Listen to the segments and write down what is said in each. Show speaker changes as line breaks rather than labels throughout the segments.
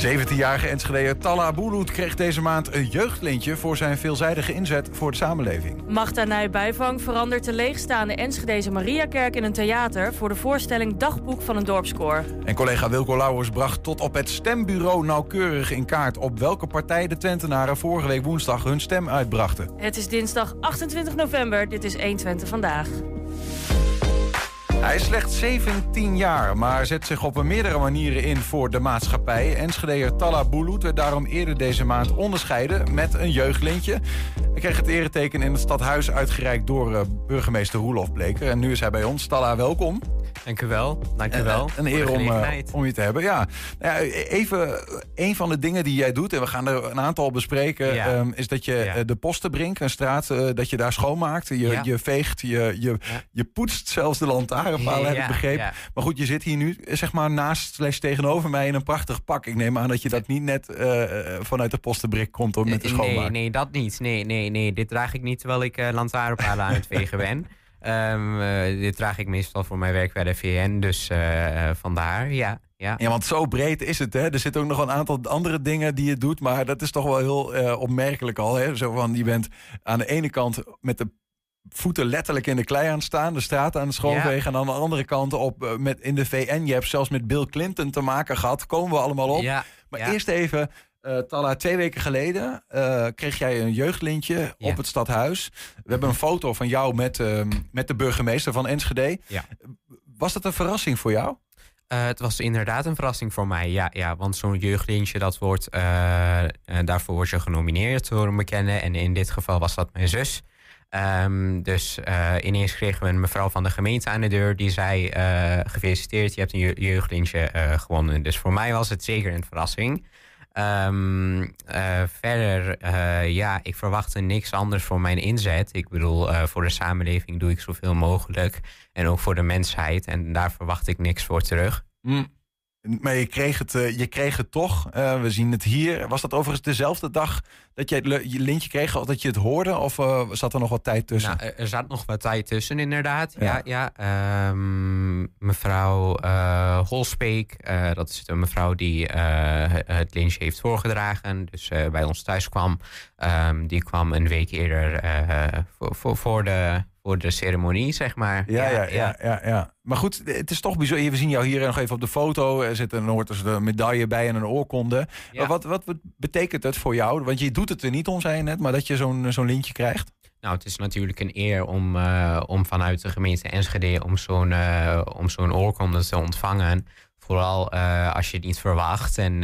De 17-jarige Enschedeer Talla Boeloet kreeg deze maand een jeugdlintje... voor zijn veelzijdige inzet voor de samenleving.
Magda Nijbijvang verandert de leegstaande Enschedeze Mariakerk in een theater... voor de voorstelling Dagboek van een dorpskoor.
En collega Wilco Lauwers bracht tot op het stembureau nauwkeurig in kaart... op welke partij de Twentenaren vorige week woensdag hun stem uitbrachten.
Het is dinsdag 28 november, dit is 120 vandaag.
Hij is slechts 17 jaar, maar zet zich op meerdere manieren in voor de maatschappij. Enschedeer Talla Bulut werd daarom eerder deze maand onderscheiden met een jeugdlintje. Hij kreeg het ereteken in het stadhuis uitgereikt door uh, burgemeester Roelof Bleker. En nu is hij bij ons. Talla, welkom.
Dank u wel. Dank u wel.
Een eer om, uh, om je te hebben. Ja. Nou ja, even een van de dingen die jij doet, en we gaan er een aantal bespreken, ja. um, is dat je ja. de Postenbrink, een straat, uh, dat je daar schoonmaakt. Je, ja. je veegt, je, je, je poetst zelfs de lantaarnpalen, heb ik begrepen. Maar goed, je zit hier nu zeg maar naast slash tegenover mij in een prachtig pak. Ik neem aan dat je dat niet net uh, vanuit de Postenbrik komt om met de schoonmaak.
Nee, nee, dat niet. Nee, nee, nee. Dit draag ik niet terwijl ik lantaarnpalen aan het vegen ben. Um, uh, dit draag ik meestal voor mijn werk bij de VN, dus uh, vandaar, ja, ja.
Ja, want zo breed is het, hè? Er zitten ook nog een aantal andere dingen die je doet, maar dat is toch wel heel uh, opmerkelijk al, hè? Zo van, je bent aan de ene kant met de voeten letterlijk in de klei aan het staan, de straat aan het schoonvegen. Ja. En aan de andere kant op met, in de VN. Je hebt zelfs met Bill Clinton te maken gehad. Komen we allemaal op.
Ja,
maar
ja.
eerst even, uh, Talla, twee weken geleden uh, kreeg jij een jeugdlintje ja. op het stadhuis. We hebben een foto van jou met, uh, met de burgemeester van Enschede.
Ja.
Was dat een verrassing voor jou?
Uh, het was inderdaad een verrassing voor mij, ja. ja want zo'n jeugdlintje, dat wordt, daarvoor word je genomineerd door een bekende. En in dit geval was dat mijn zus. Um, dus ineens kregen we een mevrouw van de gemeente aan de deur. Die zei, gefeliciteerd, je hebt een jeugdlintje gewonnen. Dus voor mij was het zeker een verrassing. Um, uh, verder, uh, ja, ik verwachtte niks anders voor mijn inzet. Ik bedoel, uh, voor de samenleving doe ik zoveel mogelijk. En ook voor de mensheid. En daar verwacht ik niks voor terug.
Mm. Maar je kreeg het, je kreeg het toch. we zien het hier. Was dat overigens dezelfde dag dat je het je lintje kreeg, of dat je het hoorde? Of zat er nog wat tijd tussen?
Nou, er zat nog wat tijd tussen, inderdaad. Ja, ja. ja. Um, mevrouw uh, Holspeek, dat is een mevrouw die het lintje heeft voorgedragen. Dus bij ons thuis kwam. Um, die kwam een week eerder voor, voor, voor de voor de ceremonie, zeg maar.
Ja, ja, ja, ja, ja. Maar goed, het is toch bijzonder. We zien jou hier nog even op de foto. Er zit een, hoort dus een medaille bij en een oorkonde. Ja. Wat, wat, wat betekent het voor jou? Want je doet het er niet om, zei je net, maar dat je zo'n zo'n lintje krijgt?
Nou, het is natuurlijk een eer om, uh, om vanuit de gemeente Enschede om zo'n uh, om zo'n oorkonde te ontvangen. Vooral uh, als je het niet verwacht en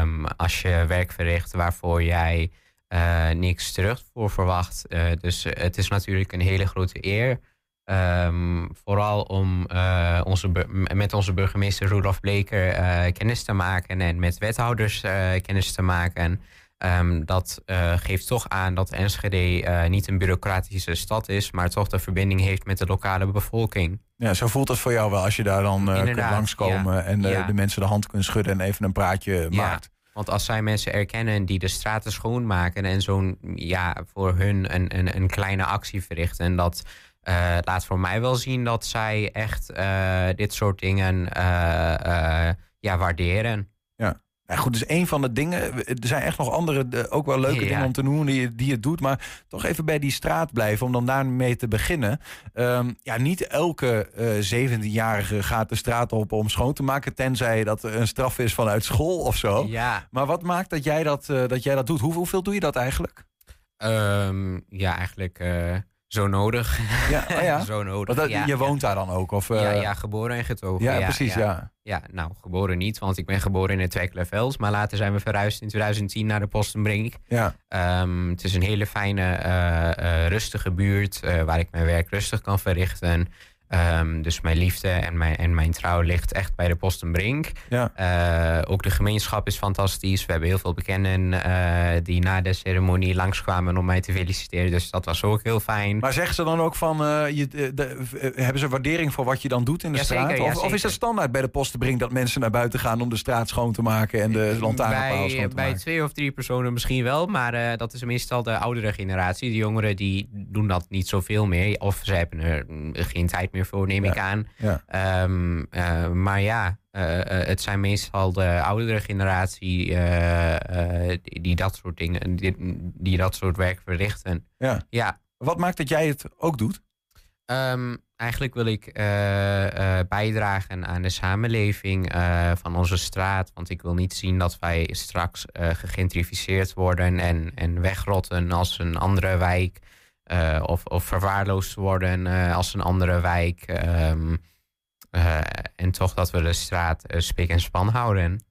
um, als je werk verricht waarvoor jij niks terug voor verwacht. dus het is natuurlijk een hele grote eer. Um, vooral om onze met onze burgemeester Rudolf Bleker kennis te maken en met wethouders kennis te maken. Um, dat geeft toch aan dat Enschede niet een bureaucratische stad is, maar toch de verbinding heeft met de lokale bevolking.
Ja, zo voelt het voor jou wel als je daar dan kunt langskomen ja. en ja. de mensen de hand kunt schudden en even een praatje
ja.
maakt.
Want als zij mensen erkennen die de straten schoonmaken en zo'n, ja, voor hun een, een, een kleine actie verrichten, dat laat voor mij wel zien dat zij echt dit soort dingen ja, waarderen.
Ja. Nou goed, dus een van de dingen. Er zijn echt nog andere, ook wel leuke ja. dingen om te noemen die je, die je doet. Maar toch even bij die straat blijven om dan daarmee te beginnen. Um, ja, niet elke uh, 17-jarige gaat de straat op om schoon te maken. Tenzij dat een straf is vanuit school of zo.
Ja.
Maar wat maakt dat jij dat, uh, dat, jij dat doet? Hoe, hoeveel doe je dat eigenlijk?
Um, ja, eigenlijk. Uh... Zo nodig.
Ja, oh ja.
Zo nodig.
Dat,
ja,
je woont daar dan ook? Of,
uh... ja, ja, geboren en getogen.
Ja, precies, ja.
ja. nou, geboren niet, want ik ben geboren in het Tweeklerveld. Maar later zijn we verhuisd in 2010 naar de Postenbrink.
Ja.
Um, het is een hele fijne, uh, uh, rustige buurt waar ik mijn werk rustig kan verrichten. Um, dus mijn liefde en mijn, en mijn trouw ligt echt bij de Postenbrink.
Ja.
Uh, ook de gemeenschap is fantastisch. We hebben heel veel bekenden uh, die na de ceremonie langskwamen om mij te feliciteren. Dus dat was ook heel fijn.
Maar zeggen ze dan ook van, uh, je, de, de, hebben ze waardering voor wat je dan doet in de
ja,
straat?
Zeker, ja,
of, of, is dat standaard bij de Postenbrink dat mensen naar buiten gaan om de straat schoon te maken en de lantaarnpaal schoon te
bij
maken?
twee of drie personen misschien wel, maar dat is meestal de oudere generatie. De jongeren die doen dat niet zoveel meer. Of ze hebben er geen tijd meer meer voor, neem ik aan. Ehm, maar ja, het zijn meestal de oudere generatie die, die, dat soort dingen, die, die, dat soort werk verrichten.
Ja.
ja.
Wat maakt dat jij het ook doet?
Um, eigenlijk wil ik uh, uh, bijdragen aan de samenleving uh, van onze straat. Want ik wil niet zien dat wij straks gegentrificeerd worden en, en wegrotten als een andere wijk. Of, of verwaarloosd worden als een andere wijk. Um, en toch dat we de straat spik en span houden.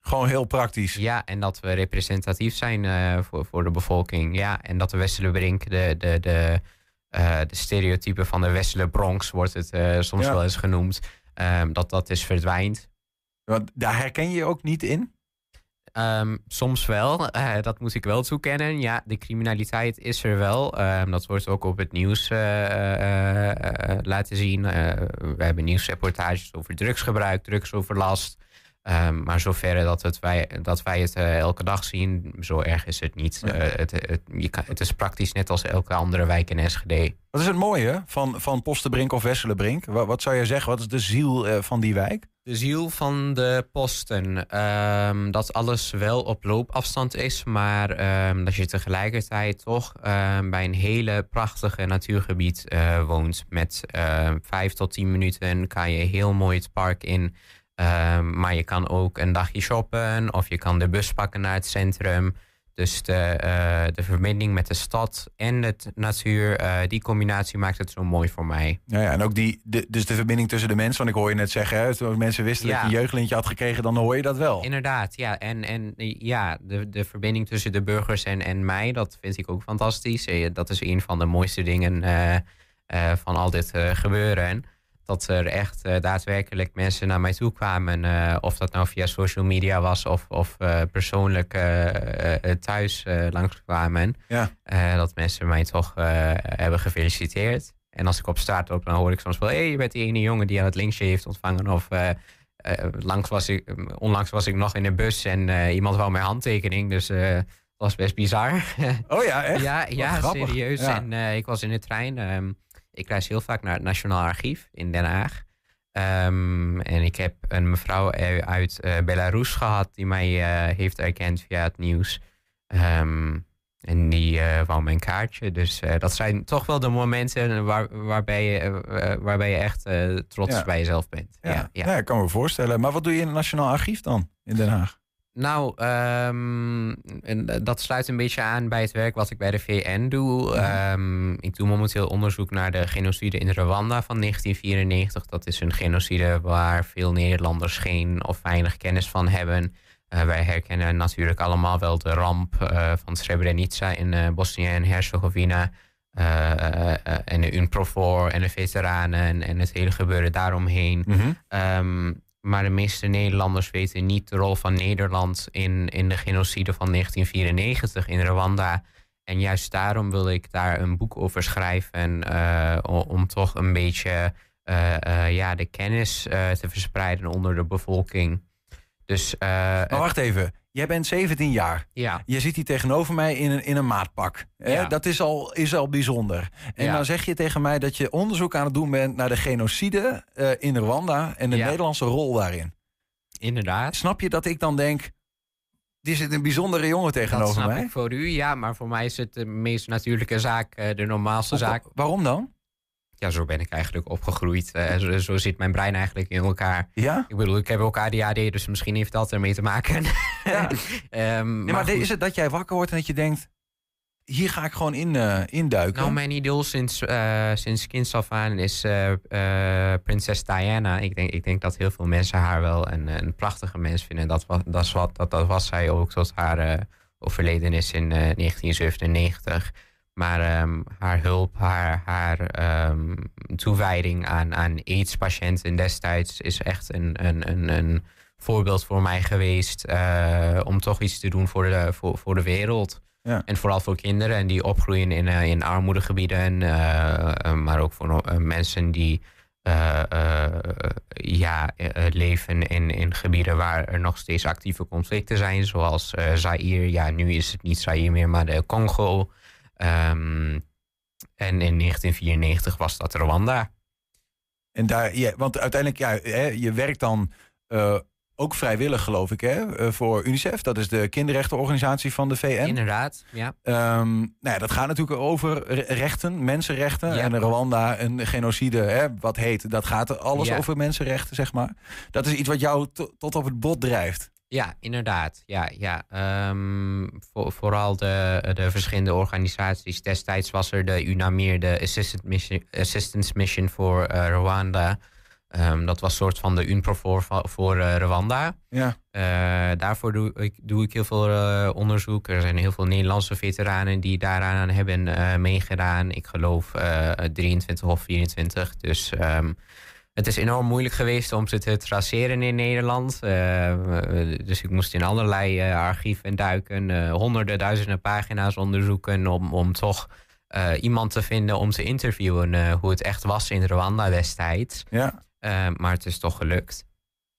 Gewoon heel praktisch.
Ja, en dat we representatief zijn voor, voor de bevolking. Ja, en dat de Westerlebrink de, de, de de stereotype van de Westelijke Bronx wordt het soms wel eens genoemd. Um, dat dat is verdwijnt.
Want daar herken je je ook niet in?
Um, soms wel, uh, dat moet ik wel toekennen. Ja, de criminaliteit is er wel. Um, dat wordt ook op het nieuws laten zien. we hebben nieuwsreportages over drugsgebruik, drugsoverlast. Um, maar zover dat, het wij, dat wij het elke dag zien, zo erg is het niet. Het, het, je kan, het is praktisch net als elke andere wijk in Enschede.
Wat is het mooie van, van Postenbrink of Wesselenbrink? Wat, wat zou je zeggen? Wat is de ziel van die wijk?
De ziel van de posten. Um, dat alles wel op loopafstand is, maar um, dat je tegelijkertijd toch bij een hele prachtige natuurgebied woont. Met vijf tot tien minuten kan je heel mooi het park in. Maar je kan ook een dagje shoppen of je kan de bus pakken naar het centrum. Dus de, uh, de verbinding met de stad en de natuur, uh, die combinatie maakt het zo mooi voor mij.
Ja, ja en ook die, de, dus de verbinding tussen de mensen. Want ik hoor je net zeggen, hè, als mensen wisten ja. dat je een jeugdlintje had gekregen, dan hoor je dat wel.
Inderdaad, ja. En, en ja, de, de verbinding tussen de burgers en, en mij, dat vind ik ook fantastisch. Eh, dat is een van de mooiste dingen uh, van al dit gebeuren dat er echt uh, daadwerkelijk mensen naar mij toe kwamen. Uh, of dat nou via social media was of, of uh, persoonlijk thuis langskwamen.
Ja.
dat mensen mij toch hebben gefeliciteerd. En als ik op straat loop, dan hoor ik soms wel... hé, hey, je bent die ene jongen die aan het linksje heeft ontvangen. Of langs was ik, onlangs was ik nog in een bus en iemand wou mijn handtekening. Dus dat was best bizar.
Oh ja, echt?
ja, ja serieus. Ja. En ik was in de trein... Um, ik reis heel vaak naar het Nationaal Archief in Den Haag. Um, en ik heb een mevrouw uit uh, Belarus gehad die mij uh, heeft erkend via het nieuws. Um, en die uh, wou mijn kaartje. Dus dat zijn toch wel de momenten waar, waarbij, je, waarbij je echt trots ja. bij jezelf bent.
Ja. Ja, ja. ik kan me voorstellen. Maar wat doe je in het Nationaal Archief dan in Den Haag?
Nou, um, en dat sluit een beetje aan bij het werk wat ik bij de VN doe. Um, ik doe momenteel onderzoek naar de genocide in Rwanda van 1994. Dat is een genocide waar veel Nederlanders geen of weinig kennis van hebben. Uh, wij herkennen natuurlijk allemaal wel de ramp uh, van Srebrenica in uh, Bosnië en Herzegovina. en de UNPROFOR en de veteranen en het hele gebeuren daaromheen.
Mm -hmm.
um, maar de meeste Nederlanders weten niet de rol van Nederland in, in de genocide van 1994 in Rwanda. En juist daarom wil ik daar een boek over schrijven. Uh, om toch een beetje uh, uh, ja, de kennis te verspreiden onder de bevolking. Dus,
wacht even. Jij bent 17 jaar.
Ja.
Je zit hier tegenover mij in een, in een maatpak. Ja. Dat is al, is al bijzonder. En ja. dan zeg je tegen mij dat je onderzoek aan het doen bent naar de genocide uh, in Rwanda en de ja. Nederlandse rol daarin.
Inderdaad.
Snap je dat ik dan denk. Die zit een bijzondere jongen tegenover
dat snap
mij?
Ik voor u, ja, maar voor mij is het de meest natuurlijke zaak, uh, de normaalste Op, zaak.
Waarom dan?
Ja, zo ben ik eigenlijk opgegroeid. Uh, zo, zo, zit mijn brein eigenlijk in elkaar.
Ja?
Ik bedoel, ik heb ook ADHD, dus misschien heeft dat ermee te maken.
Ja. um, nee, maar, maar is het dat jij wakker wordt en dat je denkt... hier ga ik gewoon in, uh, induiken?
Nou, mijn idool sinds, uh, sinds kinds af aan is prinses Diana. Ik denk, ik denk dat heel veel mensen haar wel een, een prachtige mens vinden. Dat was, dat, was, dat, dat was zij ook tot haar overleden is in 1997... Maar um, haar hulp, haar, haar um, toewijding aan, aan AIDS-patiënten destijds is echt een, een, een, een voorbeeld voor mij geweest. Uh, om toch iets te doen voor de, voor, voor de wereld.
Ja.
En vooral voor kinderen die opgroeien in, uh, in armoedegebieden. Uh, maar ook voor mensen die ja, leven in, in gebieden waar er nog steeds actieve conflicten zijn. Zoals Zaire. Ja, nu is het niet Zaire meer, maar de Congo. Um, en in 1994 was dat Rwanda.
En daar, ja, want uiteindelijk, ja, hè, je werkt dan ook vrijwillig, geloof ik, hè, eh, voor UNICEF. Dat is de kinderrechtenorganisatie van de VN.
Inderdaad, ja.
Um, nou ja dat gaat natuurlijk over rechten, mensenrechten. En Rwanda, een genocide, hè, wat heet, dat gaat alles over mensenrechten, zeg maar. Dat is iets wat jou tot op het bot drijft.
Ja, inderdaad. Ja, ja. Um, voor, vooral de, de verschillende organisaties. Destijds was er de UNAMIR, de Assistance Mission, Assistance Mission voor uh, Rwanda. Um, dat was soort van de UNPROFOR voor uh, Rwanda.
Ja.
Uh, daarvoor doe ik, doe ik heel veel onderzoek. Er zijn heel veel Nederlandse veteranen die daaraan hebben meegedaan. Ik geloof 23 of 24. Dus um, het is enorm moeilijk geweest om ze te traceren in Nederland. dus ik moest in allerlei archieven duiken. honderden, duizenden pagina's onderzoeken om, om toch... iemand te vinden om te interviewen hoe het echt was in Rwanda destijds.
Ja.
Maar het is toch gelukt.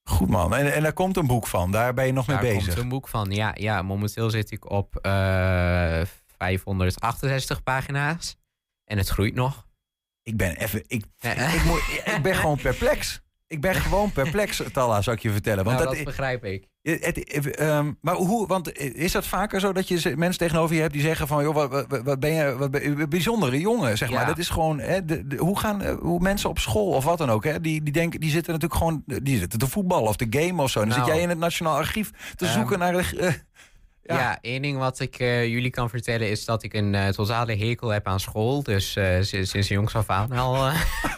Goed man. En, en daar komt een boek van. Daar ben je nog mee bezig. Daar
komt een boek van. Ja, ja momenteel zit ik op uh, eh, 568 pagina's. En het groeit nog.
Ik ben even. Ik, ik, moet, ik ben gewoon perplex. Ik ben gewoon perplex, Talla, zou ik je vertellen.
Want nou, dat, begrijp ik.
Het, um, maar hoe, want is dat vaker zo dat je mensen tegenover je hebt die zeggen van, joh, wat, wat, ben je, wat ben je, bijzondere jongen, zeg maar. Dat is gewoon, hè, de, hoe gaan eh, hoe mensen op school of wat dan ook, hè, die, die denken, die zitten natuurlijk gewoon, die zitten te voetballen of te game of zo. dan zit nou. jij in het Nationaal Archief te ehm, zoeken naar de. Uh,
ja. ja, één ding wat ik uh, jullie kan vertellen is dat ik een uh, totale hekel heb aan school. Dus uh, sinds, sinds jongs af aan al.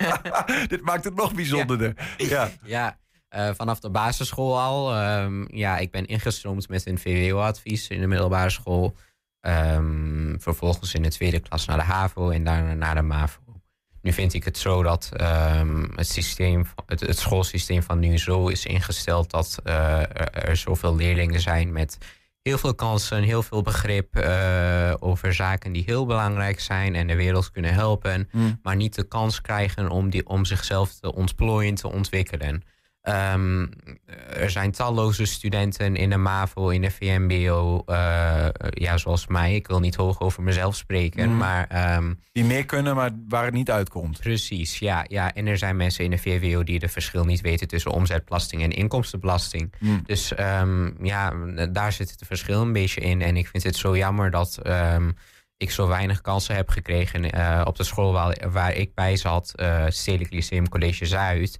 Dit maakt het nog bijzonderder. Ja,
ja vanaf de basisschool al. Um, ja, ik ben ingestroomd met een VWO-advies in de middelbare school. Um, vervolgens in de tweede klas naar de HAVO en daarna naar de MAVO. Nu vind ik het zo dat um, het, systeem, het, het, schoolsysteem van nu zo is ingesteld dat er, er zoveel leerlingen zijn met heel veel kansen, heel veel begrip uh, over zaken die heel belangrijk zijn en de wereld kunnen helpen, mm. maar niet de kans krijgen om, die, om zichzelf te ontplooien, te ontwikkelen. Um, er zijn talloze studenten in de MAVO, in de VMBO, uh, ja, zoals mij. Ik wil niet hoog over mezelf spreken, mm. maar... Um,
die meer kunnen, maar waar het niet uitkomt.
Precies, ja, ja. En er zijn mensen in de VWO die het verschil niet weten tussen omzetbelasting en inkomstenbelasting. Mm. Dus um, ja, daar zit het verschil een beetje in. En ik vind het zo jammer dat ik zo weinig kansen heb gekregen uh, op de school waar, waar ik bij zat, uh, Stedelijk Lyceum College Zuid...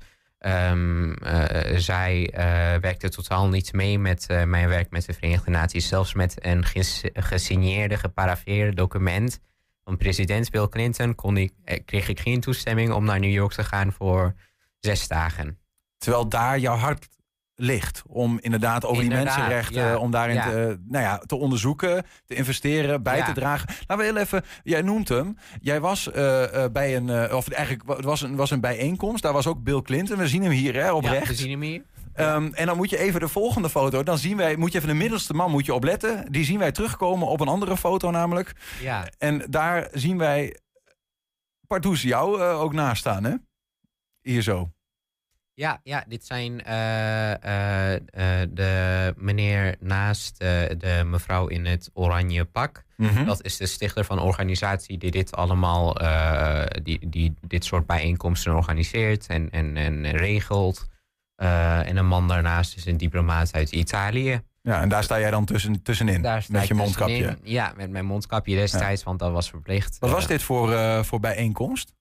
Um, uh, zij uh, werkte totaal niet mee met uh, mijn werk met de Verenigde Naties. Zelfs met een gesigneerde, geparafeerde document van president Bill Clinton kon ik, kreeg ik geen toestemming om naar New York te gaan voor zes dagen.
Terwijl daar jouw hart ligt. Om inderdaad over die mensenrechten, om daarin Te, nou ja, te onderzoeken, te investeren, bij te dragen. Laten we heel even, jij noemt hem. Jij was uh, bij een, uh, of eigenlijk het was een, was een bijeenkomst. Daar was ook Bill Clinton. We zien hem hier hè, op ja, rechts.
we zien hem hier.
Um, en dan moet je even de volgende foto. Dan zien wij, moet je even de middelste man moet je opletten. Die zien wij terugkomen op een andere foto namelijk.
Ja.
En daar zien wij Pardoes jou ook naast staan, hè? Hier zo.
Ja, ja dit zijn uh, uh, de meneer naast de mevrouw in het oranje pak. Mhm. Dat is de stichter van een organisatie die dit allemaal, die, die dit soort bijeenkomsten organiseert en, en, en regelt. en een man daarnaast is een diplomaat uit Italië.
Ja, en daar sta jij dan tussen, tussenin met je mondkapje.
Ja, met mijn mondkapje destijds, want dat was verplicht.
Wat was dit voor, voor bijeenkomst?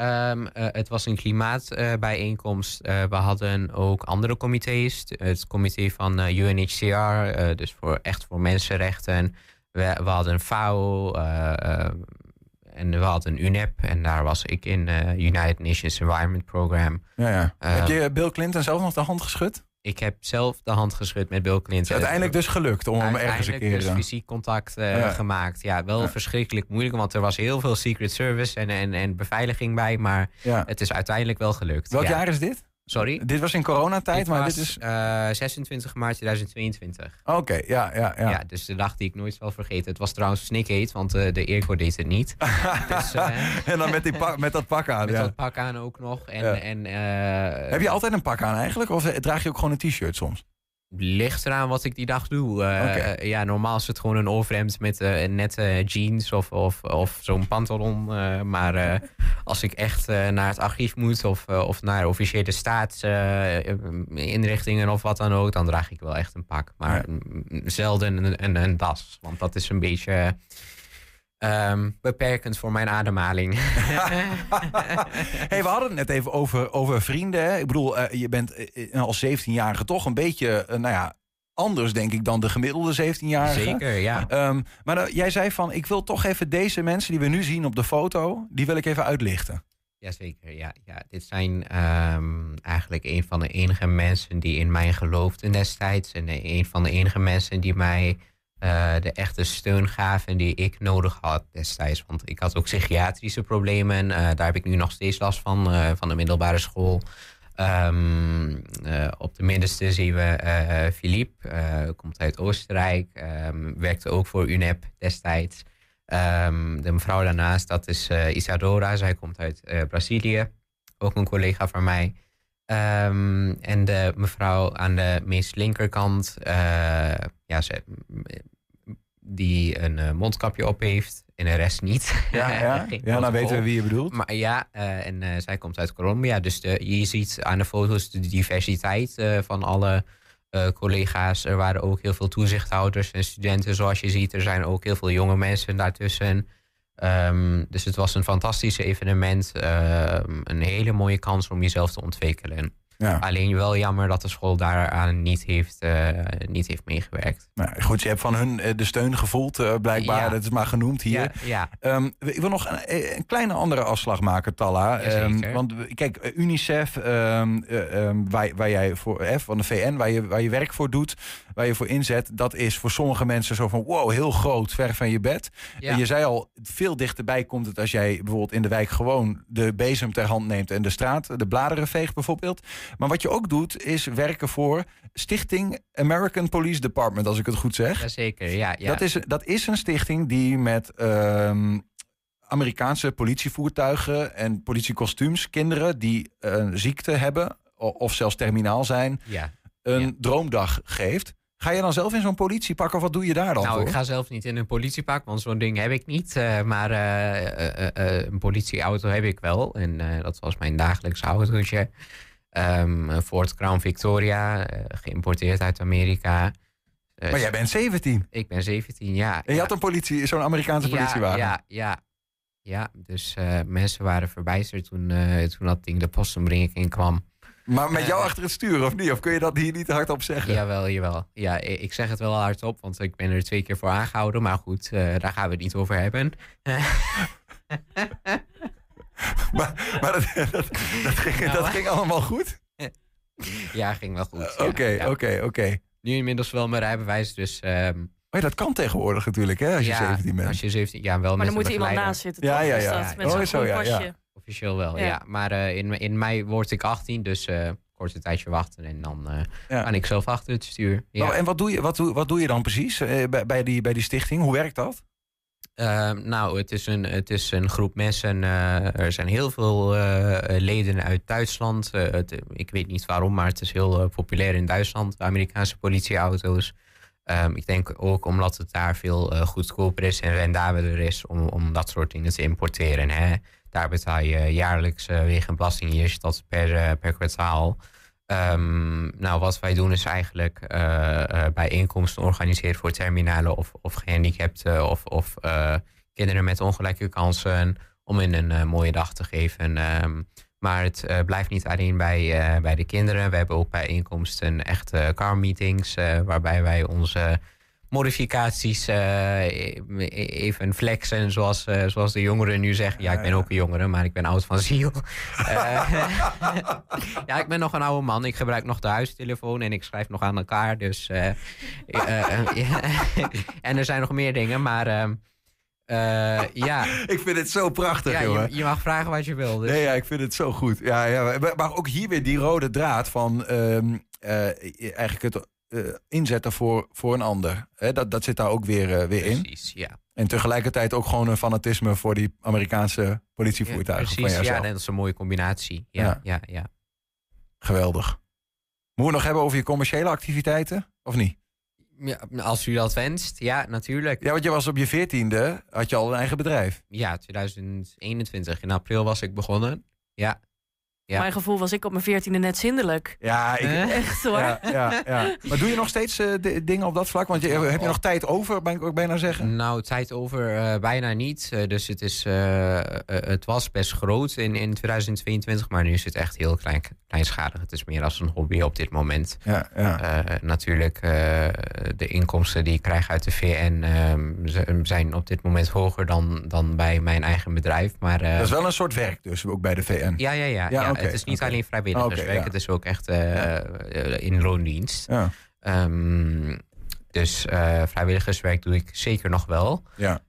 Um, uh, het was een klimaatbijeenkomst. Uh, we hadden ook andere comité's. Het comité van uh, UNHCR, dus voor, echt voor mensenrechten. We, we hadden FAO en we hadden UNEP. En daar was ik in United Nations Environment Program.
Ja, ja. Heb je Bill Clinton zelf nog de hand geschud?
Ik heb zelf de hand geschud met Bill Clinton.
uiteindelijk dus gelukt om hem ergens een keer...
dus fysiek contact uh, gemaakt. Ja, wel verschrikkelijk moeilijk, want er was heel veel Secret Service en, en, en beveiliging bij. Maar het is uiteindelijk wel gelukt.
Welk jaar is dit?
Sorry?
Dit was in coronatijd, maar dit is...
Uh, eh, 26 maart 2022.
Oké, ja, ja, ja.
Ja, dus de dag die ik nooit zal vergeten. Het was trouwens snikheet, want uh, de Airco deed het niet.
dus, uh, en dan met, die met dat pak aan,
Met
ja.
dat pak aan ook nog. En, en,
Heb je altijd een pak aan eigenlijk? Of draag je ook gewoon een t-shirt soms?
Ligt eraan wat ik die dag doe. Uh, Ja, normaal is het gewoon een overhemd met uh, nette jeans of, of, of zo'n pantalon. Maar als ik echt naar het archief moet of, of naar officiële staatsinrichtingen of wat dan ook, dan draag ik wel echt een pak. Maar zelden een, een, een, das, want dat is een beetje Ehm, beperkend voor mijn ademhaling.
hey, we hadden het net even over, over vrienden. Hè? Ik bedoel, uh, je bent uh, als 17-jarige toch een beetje, uh, nou ja, anders denk ik dan de gemiddelde 17-jarige.
Zeker, ja.
Um, maar jij zei van, ik wil toch even deze mensen die we nu zien op de foto, die wil ik even uitlichten.
Jazeker, ja. ja. Dit zijn um, eigenlijk een van de enige mensen die in mij geloofden destijds. En een van de enige mensen die mij uh, de echte steun gaven die ik nodig had destijds. Want ik had ook psychiatrische problemen. Uh, daar heb ik nu nog steeds last van, uh, van de middelbare school. Um, op de middenste zien we Philippe, komt uit Oostenrijk. Um, werkte ook voor UNEP destijds. Um, de mevrouw daarnaast, dat is Isadora. Zij komt uit Brazilië. Ook een collega van mij. en de mevrouw aan de meest linkerkant, ja, ze, die een uh, mondkapje op heeft en de rest niet.
Ja, ja. ja dan weten we wie je bedoelt.
Maar ja, uh, en uh, zij komt uit Colombia. Dus de, je ziet aan de foto's de diversiteit van alle collega's. Er waren ook heel veel toezichthouders en studenten, zoals je ziet. Er zijn ook heel veel jonge mensen daartussen. Um, dus het was een fantastisch evenement. een hele mooie kans om jezelf te ontwikkelen. Ja. Alleen wel jammer dat de school daaraan niet heeft, uh, niet heeft meegewerkt.
Nou, goed, je hebt van hun eh, de steun gevoeld, uh, blijkbaar. Ja. Dat is maar genoemd hier.
Ja,
ja. Um, ik wil nog een, een, kleine andere afslag maken, Talla. Um, want kijk, UNICEF, um, waar, waar jij voor, F van de VN, waar je, waar je werk voor doet, waar je voor inzet, dat is voor sommige mensen zo van wow, heel groot, ver van je bed. En je zei al, veel dichterbij komt het als jij bijvoorbeeld in de wijk gewoon de bezem ter hand neemt en de straat, de bladeren veegt bijvoorbeeld. Maar wat je ook doet, is werken voor Stichting American Police Department, als ik het goed zeg.
Jazeker, ja. ja.
Dat, is, dat is een stichting die met uh, Amerikaanse politievoertuigen en politiekostuums kinderen die een ziekte hebben of zelfs terminaal zijn, ja. een droomdag geeft. Ga je dan zelf in zo'n politiepak of wat doe je daar dan
nou,
voor?
ik ga zelf niet in een politiepak, want zo'n ding heb ik niet. Uh, maar uh, uh, een politieauto heb ik wel. En dat was mijn dagelijkse autootje. Um, een Ford Crown Victoria, uh, geïmporteerd uit Amerika.
Uh, maar jij bent 17?
Ik ben 17, ja.
En je
ja.
had een politie, zo'n Amerikaanse politiewagen?
Ja, ja. Ja, dus uh, mensen waren verbijsterd toen, toen dat ding de postenbrink in kwam.
Maar met jou achter het stuur, of niet? Of kun je dat hier niet hardop zeggen?
Jawel, jawel. Ja, ik zeg het wel hardop, want ik ben er twee keer voor aangehouden. Maar goed, daar gaan we het niet over hebben.
maar, maar dat, dat, dat, ging, nou, dat ging allemaal goed?
Ja, ging wel goed.
Oké, oké, oké.
Nu inmiddels wel mijn rijbewijs, dus... Um...
Maar dat kan tegenwoordig natuurlijk, hè, als je 17 bent.
als je 17... Ja, wel
Maar dan moet iemand naast zitten,
toch? Ja, ja, ja.
Met oh, zo, ja, ja.
Officieel wel, ja. Maar uh, in, in mei word ik 18, dus... Uh, korte tijdje wachten en dan uh, ja. kan ik zelf achter het stuur.
Ja. Oh, en wat doe, je, wat, doe, wat doe je dan precies uh, bij, bij, die, bij die stichting? Hoe werkt dat?
Uh, nou, het is, een, het is een groep mensen. Uh, er zijn heel veel uh, leden uit Duitsland. Het, ik weet niet waarom, maar het is heel populair in Duitsland. De Amerikaanse politieauto's. Um, ik denk ook omdat het daar veel goedkoper is en rendabeler is om, om dat soort dingen te importeren. Hè. Daar betaal je jaarlijks weer een belasting. Hier dat per, per kwartaal. Um, nou, wat wij doen is eigenlijk uh, uh, bijeenkomsten organiseren voor terminalen of, of gehandicapten of, of uh, kinderen met ongelijke kansen om in een mooie dag te geven. Um, maar het blijft niet alleen bij, bij de kinderen. We hebben ook bijeenkomsten, echte car meetings, waarbij wij onze modificaties uh, even flexen, zoals, uh, zoals de jongeren nu zeggen. Ja, ik ben ook een jongere, maar ik ben oud van ziel. uh, ja, ik ben nog een oude man. Ik gebruik nog de huistelefoon en ik schrijf nog aan elkaar. Dus, en er zijn nog meer dingen, maar... ehm ja.
Ik vind het zo prachtig,
ja,
jongen.
Je, je, mag vragen wat je wil. Dus.
Nee, ja, ik vind het zo goed. Ja, ja, maar ook hier weer die rode draad van um, eigenlijk het inzetten voor, voor een ander. Dat, dat zit daar ook weer, uh, weer in.
Precies, ja.
En tegelijkertijd ook gewoon een fanatisme voor die Amerikaanse politievoertuigen.
Ja, precies, ja, dat is een mooie combinatie. Ja, ja, ja. ja.
Geweldig. Moeten we nog hebben over je commerciële activiteiten? Of niet?
Ja, als u dat wenst, ja, natuurlijk.
Ja, want je was op je veertiende, had je al een eigen bedrijf.
Ja, 2021. In april was ik begonnen. Ja,
ja. Mijn gevoel was ik op mijn veertiende net zindelijk.
Ja, ik,
echt hoor.
Ja, ja, ja, Maar doe je nog steeds uh, dingen op dat vlak? Want je, heb je nog tijd over, ben ik ook bijna zeggen?
Nou, tijd over uh, bijna niet. Uh, dus het, is, het was best groot in, in 2022, maar nu is het echt heel klein, kleinschalig. Het is meer als een hobby op dit moment. Ja, ja. natuurlijk, de inkomsten die ik krijg uit de VN ehm, zijn op dit moment hoger dan, dan bij mijn eigen bedrijf. Maar,
dat is wel een soort werk dus, ook bij de VN?
Ja, ja, ja. Het is niet alleen vrijwilligerswerk, okay, het is ook echt uh, in loondienst. Ja. Um, dus uh, vrijwilligerswerk doe ik zeker nog wel. Ja.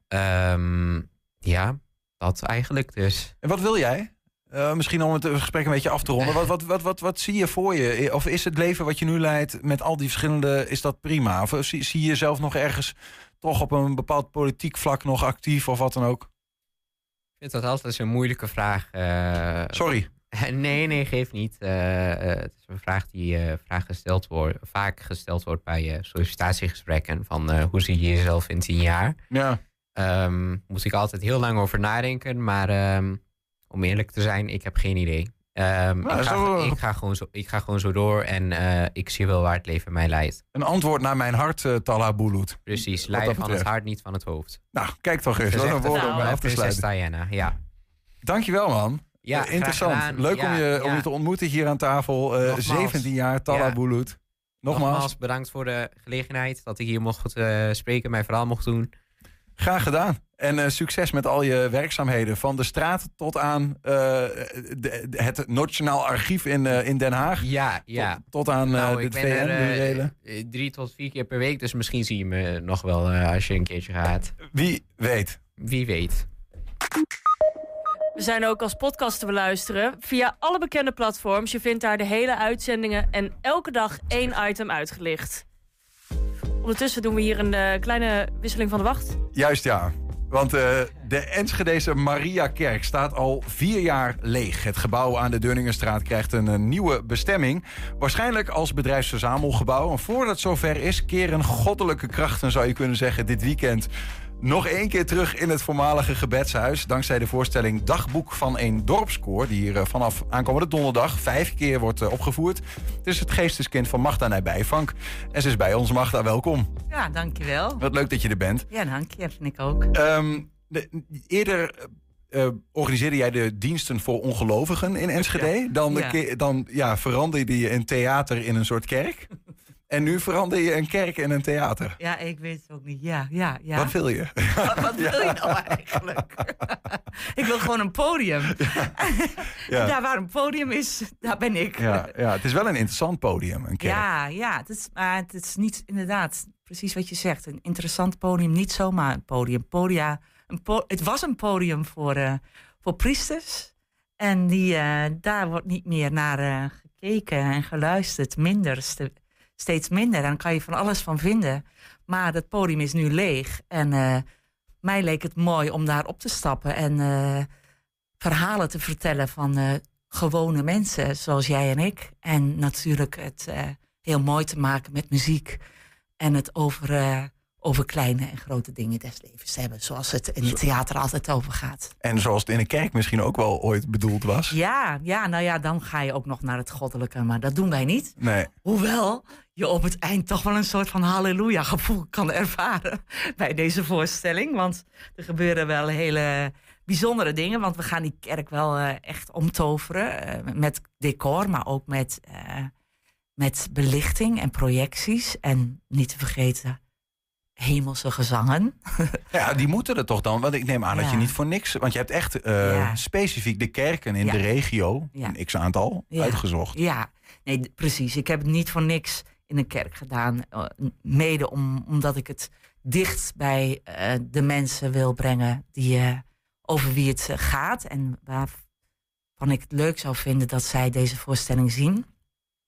Um, ja, dat eigenlijk dus.
En wat wil jij? Uh, misschien om het gesprek een beetje af te ronden. Wat, wat, wat, wat, wat zie je voor je? Of is het leven wat je nu leidt met al die verschillende, is dat prima? Of zie, zie je jezelf nog ergens toch op een bepaald politiek vlak nog actief of wat dan ook?
Ik vind dat altijd een moeilijke vraag. Uh,
Sorry.
Nee, nee, geef niet. Uh, het is een vraag die uh, vraag gesteld wordt, vaak gesteld wordt bij sollicitatiegesprekken. Van hoe zie je jezelf in tien jaar? Ja. Um, moet ik altijd heel lang over nadenken. Maar um, om eerlijk te zijn, ik heb geen idee. Um, nou, ik, ga, ik, ga, gewoon zo, ik ga gewoon zo door en uh, ik zie wel waar het leven mij leidt.
Een antwoord naar mijn hart, uh, Talha Bulut.
Precies, leiden van het hart, niet van het hoofd.
Nou, kijk toch eens. Dat is een woord om af te sluiten.
Diana, ja.
Dankjewel man. Ja, uh, interessant. Leuk om, je, om je te ontmoeten hier aan tafel. Uh, 17 jaar, Tala ja. Nogmaals.
Nogmaals. bedankt voor de gelegenheid dat ik hier mocht uh, spreken, mijn verhaal mocht doen.
Graag gedaan. En uh, succes met al je werkzaamheden. Van de straat tot aan de, het Nationaal Archief in, in Den Haag.
Ja, ja.
Tot, tot aan nou, de
VN. drie tot vier keer per week. Dus misschien zie je me nog wel als je een keertje gaat.
Wie weet.
Wie weet.
We zijn ook als podcast te beluisteren via alle bekende platforms. Je vindt daar de hele uitzendingen en elke dag één item uitgelicht. Ondertussen doen we hier een uh, kleine wisseling van de wacht.
Juist ja. Want uh, de Enschedese Mariakerk staat al vier jaar leeg. Het gebouw aan de Dunningenstraat krijgt een, een nieuwe bestemming. Waarschijnlijk als bedrijfsverzamelgebouw. En voordat het zover is, keren goddelijke krachten, zou je kunnen zeggen, dit weekend nog één keer terug in het voormalige gebedshuis. Dankzij de voorstelling Dagboek van een dorpskoor. Die hier eh, vanaf aankomende donderdag vijf keer wordt eh, opgevoerd. Het is het geesteskind van Magda Nijbijvank. En ze is bij ons. Magda, welkom.
Ja, dankjewel.
Wat leuk dat je er bent.
Ja, dank je. Vind ik ook.
Um, de, eerder uh, organiseerde jij de diensten voor ongelovigen in Enschede. Dan, ja. dan ja, veranderde je een theater in een soort kerk. En nu verander je een kerk en een theater.
Ja, ik weet het ook niet. Ja, ja, ja.
Wat wil je?
Wat, wil je nou eigenlijk? ik wil gewoon een podium. Ja. Daar waar een podium is, daar ben ik.
Ja, ja, het is wel een interessant podium, een kerk.
Ja, ja het, is, maar het is niet inderdaad precies wat je zegt. Een interessant podium, niet zomaar een podium. Podia, een po het was een podium voor, uh, voor priesters. En die, uh, daar wordt niet meer naar uh, gekeken en geluisterd. Minder steeds minder. Dan kan je van alles van vinden. Maar het podium is nu leeg. En uh, mij leek het mooi om daar op te stappen en uh, verhalen te vertellen van uh, gewone mensen zoals jij en ik. En natuurlijk het heel mooi te maken met muziek. En het over over kleine en grote dingen des levens hebben. Zoals het in het theater altijd over gaat.
En zoals het in een kerk misschien ook wel ooit bedoeld was.
Ja, ja, nou ja, dan ga je ook nog naar het goddelijke. Maar dat doen wij niet.
Nee.
Hoewel je op het eind toch wel een soort van halleluja gevoel kan ervaren bij deze voorstelling. Want er gebeuren wel hele bijzondere dingen. Want we gaan die kerk wel uh, echt omtoveren. Uh, met decor, maar ook met, uh, met belichting en projecties. En niet te vergeten hemelse gezangen.
Ja, die moeten er toch dan? Want ik neem aan dat je niet voor niks... Want je hebt echt specifiek de kerken in de regio, een x-aantal, uitgezocht.
Ja, nee, precies. Ik heb het niet voor niks in een kerk gedaan. Uh, mede om, omdat ik het dicht bij uh, de mensen wil brengen... Die, over wie het gaat en waarvan ik het leuk zou vinden... dat zij deze voorstelling zien.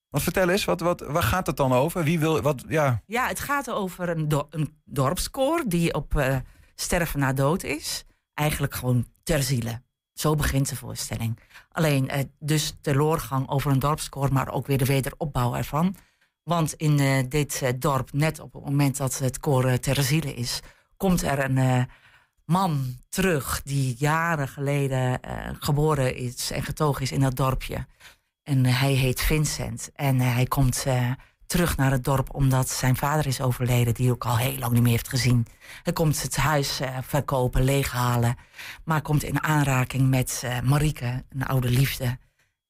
Want vertel eens, wat, wat, waar gaat het dan over? Wie wil, wat, ja.
ja, het gaat over een, do, een dorpskoor die op sterven na dood is. Eigenlijk gewoon ter ziele. Zo begint de voorstelling. Alleen dus de loorgang over een dorpskoor, maar ook weer de wederopbouw ervan. Want in dit dorp, net op het moment dat het koor ziele is, komt er een man terug die jaren geleden geboren is en getogen is in dat dorpje. En hij heet Vincent. En hij komt terug naar het dorp omdat zijn vader is overleden, die ook al heel lang niet meer heeft gezien. Hij komt het huis uh, verkopen, leeghalen, maar komt in aanraking met uh, Marieke, een oude liefde.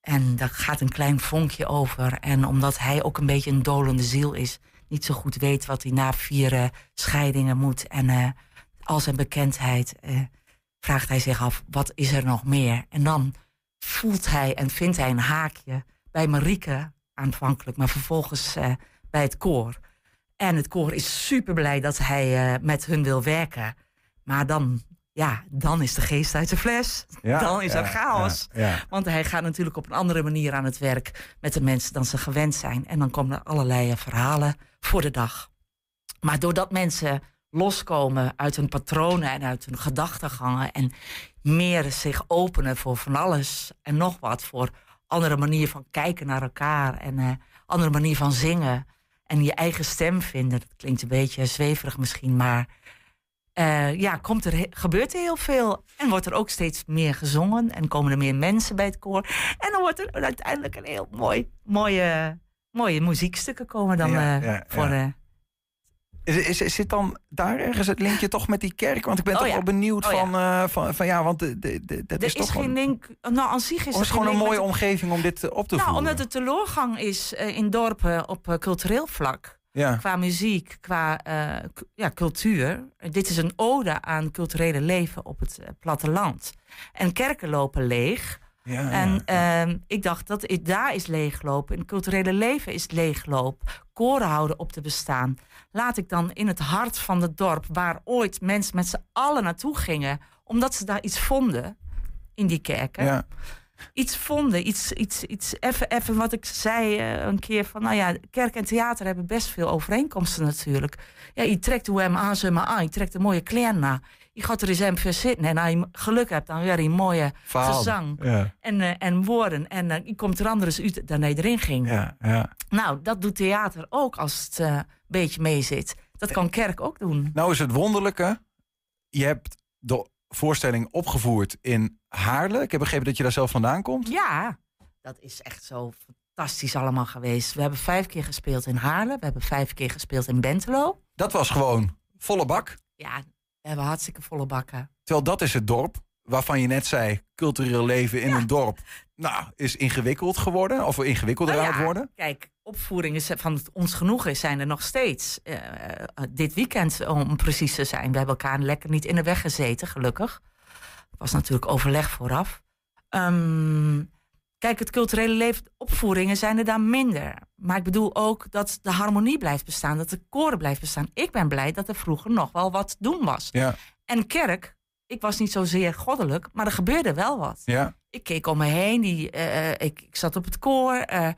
En daar gaat een klein vonkje over. En omdat hij ook een beetje een dolende ziel is, niet zo goed weet wat hij na vier scheidingen moet. En uh, al zijn bekendheid vraagt hij zich af, wat is er nog meer? En dan voelt hij en vindt hij een haakje bij Marieke, aanvankelijk, maar vervolgens uh, bij het koor. En het koor is super blij dat hij met hun wil werken. Maar dan, ja, dan is de geest uit de fles. Ja, dan is er chaos. Ja, Want hij gaat natuurlijk op een andere manier aan het werk met de mensen dan ze gewend zijn. En dan komen er allerlei eh, verhalen voor de dag. Maar doordat mensen loskomen uit hun patronen en uit hun gedachtegangen en meer zich openen voor van alles en nog wat, voor andere manier van kijken naar elkaar en uh, andere manier van zingen. En je eigen stem vinden. Dat klinkt een beetje zweverig misschien, maar uh, ja, komt er, gebeurt er heel veel. En wordt er ook steeds meer gezongen en komen er meer mensen bij het koor. En dan wordt er uiteindelijk een heel mooi, mooie, mooie muziekstukken komen dan ja, uh, ja, voor. Ja.
Is, is, zit dan daar ergens het linkje toch met die kerk? Want ik ben oh, toch wel benieuwd oh, van, ja. Uh, van, van ja, want de, de, de, dat
er
is, toch
geen link. Nou, aan zich is
het gewoon een mooie omgeving om dit op te
nou,
voeren.
Omdat het teleurgang is uh, in dorpen op uh, cultureel vlak. Ja. Qua muziek, qua ja, cultuur. Dit is een ode aan culturele leven op het platteland. En kerken lopen leeg. Ja, en uh, ik dacht dat daar is leeglopen. In het culturele leven is leegloop. Koren houden op te bestaan. Laat ik dan in het hart van het dorp, waar ooit mensen met z'n allen naartoe gingen, omdat ze daar iets vonden in die kerken. Ja. Iets vonden, iets, iets, iets even, even wat ik zei uh, een keer van, nou ja, kerk en theater hebben best veel overeenkomsten natuurlijk. Ja, je trekt hoe hem aan, ze maar aan, je trekt een mooie kleren na je gaat er eens even zitten. En als je geluk hebt, dan weer een mooie Verhaal. gezang en, uh, en woorden. En uh, je komt er anders uit dan hij erin ging. Ja, ja. Nou, dat doet theater ook als het een beetje mee zit. Dat kan kerk ook doen.
Nou is het wonderlijke. Je hebt de voorstelling opgevoerd in Haarlem. Ik heb begrepen dat je daar zelf vandaan komt.
Ja, dat is echt zo fantastisch allemaal geweest. We hebben vijf keer gespeeld in Haarlem. We hebben vijf keer gespeeld in Bentelo.
Dat was gewoon volle bak.
Ja, we hebben hartstikke volle bakken.
Terwijl dat is het dorp waarvan je net zei, cultureel leven in een dorp. Nou, is ingewikkeld geworden of ingewikkelder nou ja, aan het worden?
Kijk, opvoeringen van het ons genoegen zijn er nog steeds. Uh, dit weekend, om precies te zijn. We hebben elkaar lekker niet in de weg gezeten, gelukkig. Het was natuurlijk overleg vooraf. Um, Kijk, het culturele leven, opvoeringen zijn er daar minder. Maar ik bedoel ook dat de harmonie blijft bestaan, dat de koren blijft bestaan. Ik ben blij dat er vroeger nog wel wat doen was. Ja. En kerk, ik was niet zozeer goddelijk, maar er gebeurde wel wat. Ja. Ik keek om me heen, die, uh, ik, ik, zat op het koor, uh,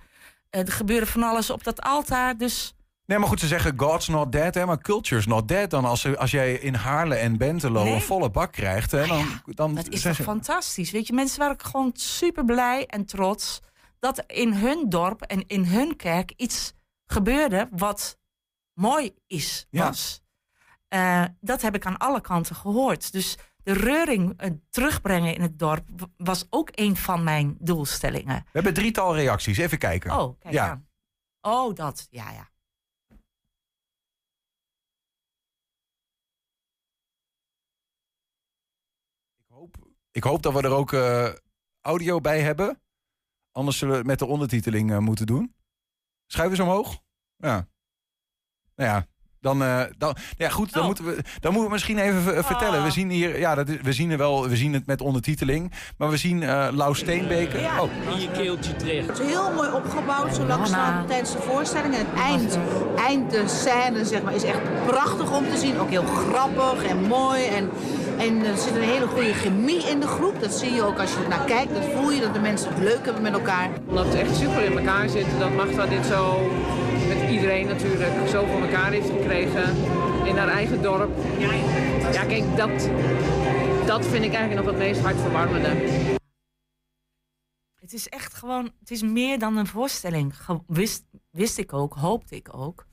er gebeurde van alles op dat altaar. Dus
Nee, maar goed, ze zeggen God's not dead, hè, maar culture's not dead. Dan als, als jij in Haarlem en Bentelo een volle bak krijgt, hè, dan, dan...
Dat is toch fantastisch. Weet je, mensen waren gewoon super blij en trots... dat in hun dorp en in hun kerk iets gebeurde wat mooi is, was. Ja. Uh, dat heb ik aan alle kanten gehoord. Dus de reuring uh, terugbrengen in het dorp was ook een van mijn doelstellingen. We
hebben drietal reacties. Even kijken.
Oh, kijk ja. aan. Oh, dat. Ja, ja.
Ik hoop dat we er ook uh, audio bij hebben. Anders zullen we het met de ondertiteling uh, moeten doen. Schuiven ze omhoog? Ja. Nou ja, dan, uh, dan ja, goed, dan, oh. moeten we, dan moeten we misschien even uh, vertellen. We ah. zien hier, ja, dat is, we zien er wel, we zien het met ondertiteling, maar we zien uh, Lau Steenbeke.
Ja. Oh. In je keeltje terecht. Het is heel mooi opgebouwd, zo langzaam tijdens de voorstelling. En het eind, eind de scène, zeg maar, is echt prachtig om te zien. Ook heel grappig en mooi. En, en er zit een hele goede chemie in de groep. Dat zie je ook als je naar kijkt. Dat voel je dat de mensen het leuk hebben met elkaar.
Omdat het echt super in elkaar zit, dan mag dat dit zo met iedereen natuurlijk zo voor elkaar heeft gekregen in haar eigen dorp. Ja, kijk, dat, dat vind ik eigenlijk nog het meest hartverwarmende.
Het is echt gewoon, het is meer dan een voorstelling. Gewist, wist ik ook, hoopte ik ook.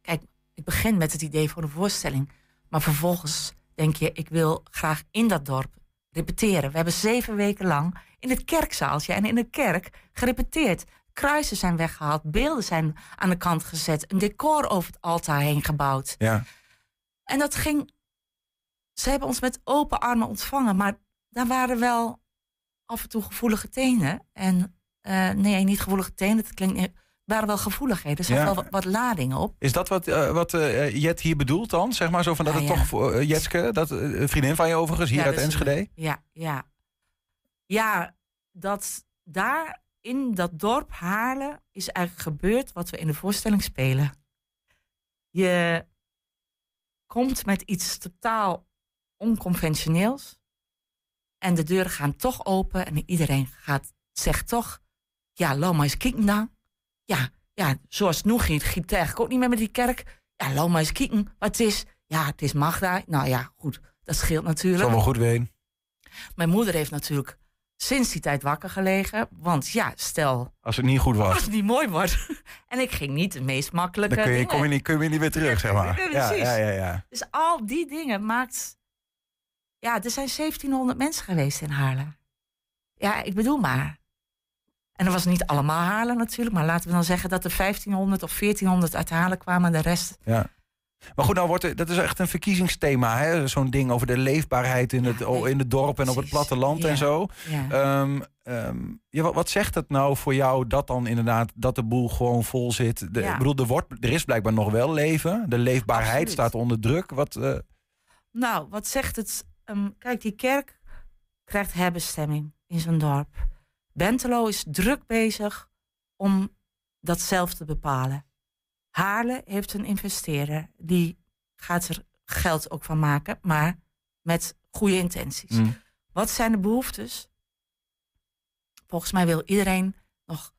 Kijk, ik begin met het idee voor een voorstelling. Maar vervolgens denk je, ik wil graag in dat dorp repeteren. We hebben zeven weken lang in het kerkzaaltje en in de kerk gerepeteerd. Kruisen zijn weggehaald, beelden zijn aan de kant gezet, een decor over het altaar heen gebouwd.
Ja.
En dat ging. Ze hebben ons met open armen ontvangen, maar daar waren wel af en toe gevoelige tenen. En uh, nee, niet gevoelige tenen, dat klinkt waren wel gevoeligheden. Er zijn wel wat, ladingen op.
Is dat wat, uh, wat uh, Jet hier bedoelt dan? Zeg maar zo van dat het toch voor Jetske, dat vriendin van je overigens hier uit Enschede?
Ja, ja. Ja, dat daar in dat dorp Haarlem is eigenlijk gebeurd wat we in de voorstelling spelen. Je komt met iets totaal onconventioneels. En de deuren gaan toch open en iedereen gaat, zegt toch... Ja, Loma is kijken dan. Ja, ja, zoals het nu ging het eigenlijk ook niet meer met die kerk. Ja, Loma is kijken wat het is. Ja, het is Magda. Nou ja, goed, dat scheelt natuurlijk.
Zal wel goed weten.
Mijn moeder heeft natuurlijk sinds die tijd wakker gelegen. Want ja, stel...
Als het niet goed was.
Als het niet mooi wordt. en ik ging niet de meest makkelijke
Dan kun je,
kom
je, niet, kun je niet weer terug, zeg maar.
Ja, ja, ja, ja, Dus al die dingen maakt... Ja, er zijn 1700 mensen geweest in Haarlem. Ja, ik bedoel maar. En dat was niet allemaal Haarlem natuurlijk. Maar laten we dan zeggen dat er 1500 of 1400 uit Haarlem kwamen. En de rest...
Ja. Maar goed, nou wordt er, dat is echt een verkiezingsthema. Zo'n ding over de leefbaarheid in het, in het dorp en op het platteland en zo. Ja. Um, ja, wat, wat, zegt het nou voor jou dat dan inderdaad dat de boel gewoon vol zit? De, Ik bedoel, er, wordt, er is blijkbaar nog wel leven. De leefbaarheid staat onder druk. Wat, uh...
Nou, wat zegt het? Um, kijk, die kerk krijgt herbestemming in zijn dorp. Bentelo is druk bezig om dat zelf te bepalen. Haarle heeft een investeerder. Die gaat er geld ook van maken, maar met goede intenties. Mm. Wat zijn de behoeftes? Volgens mij wil iedereen nog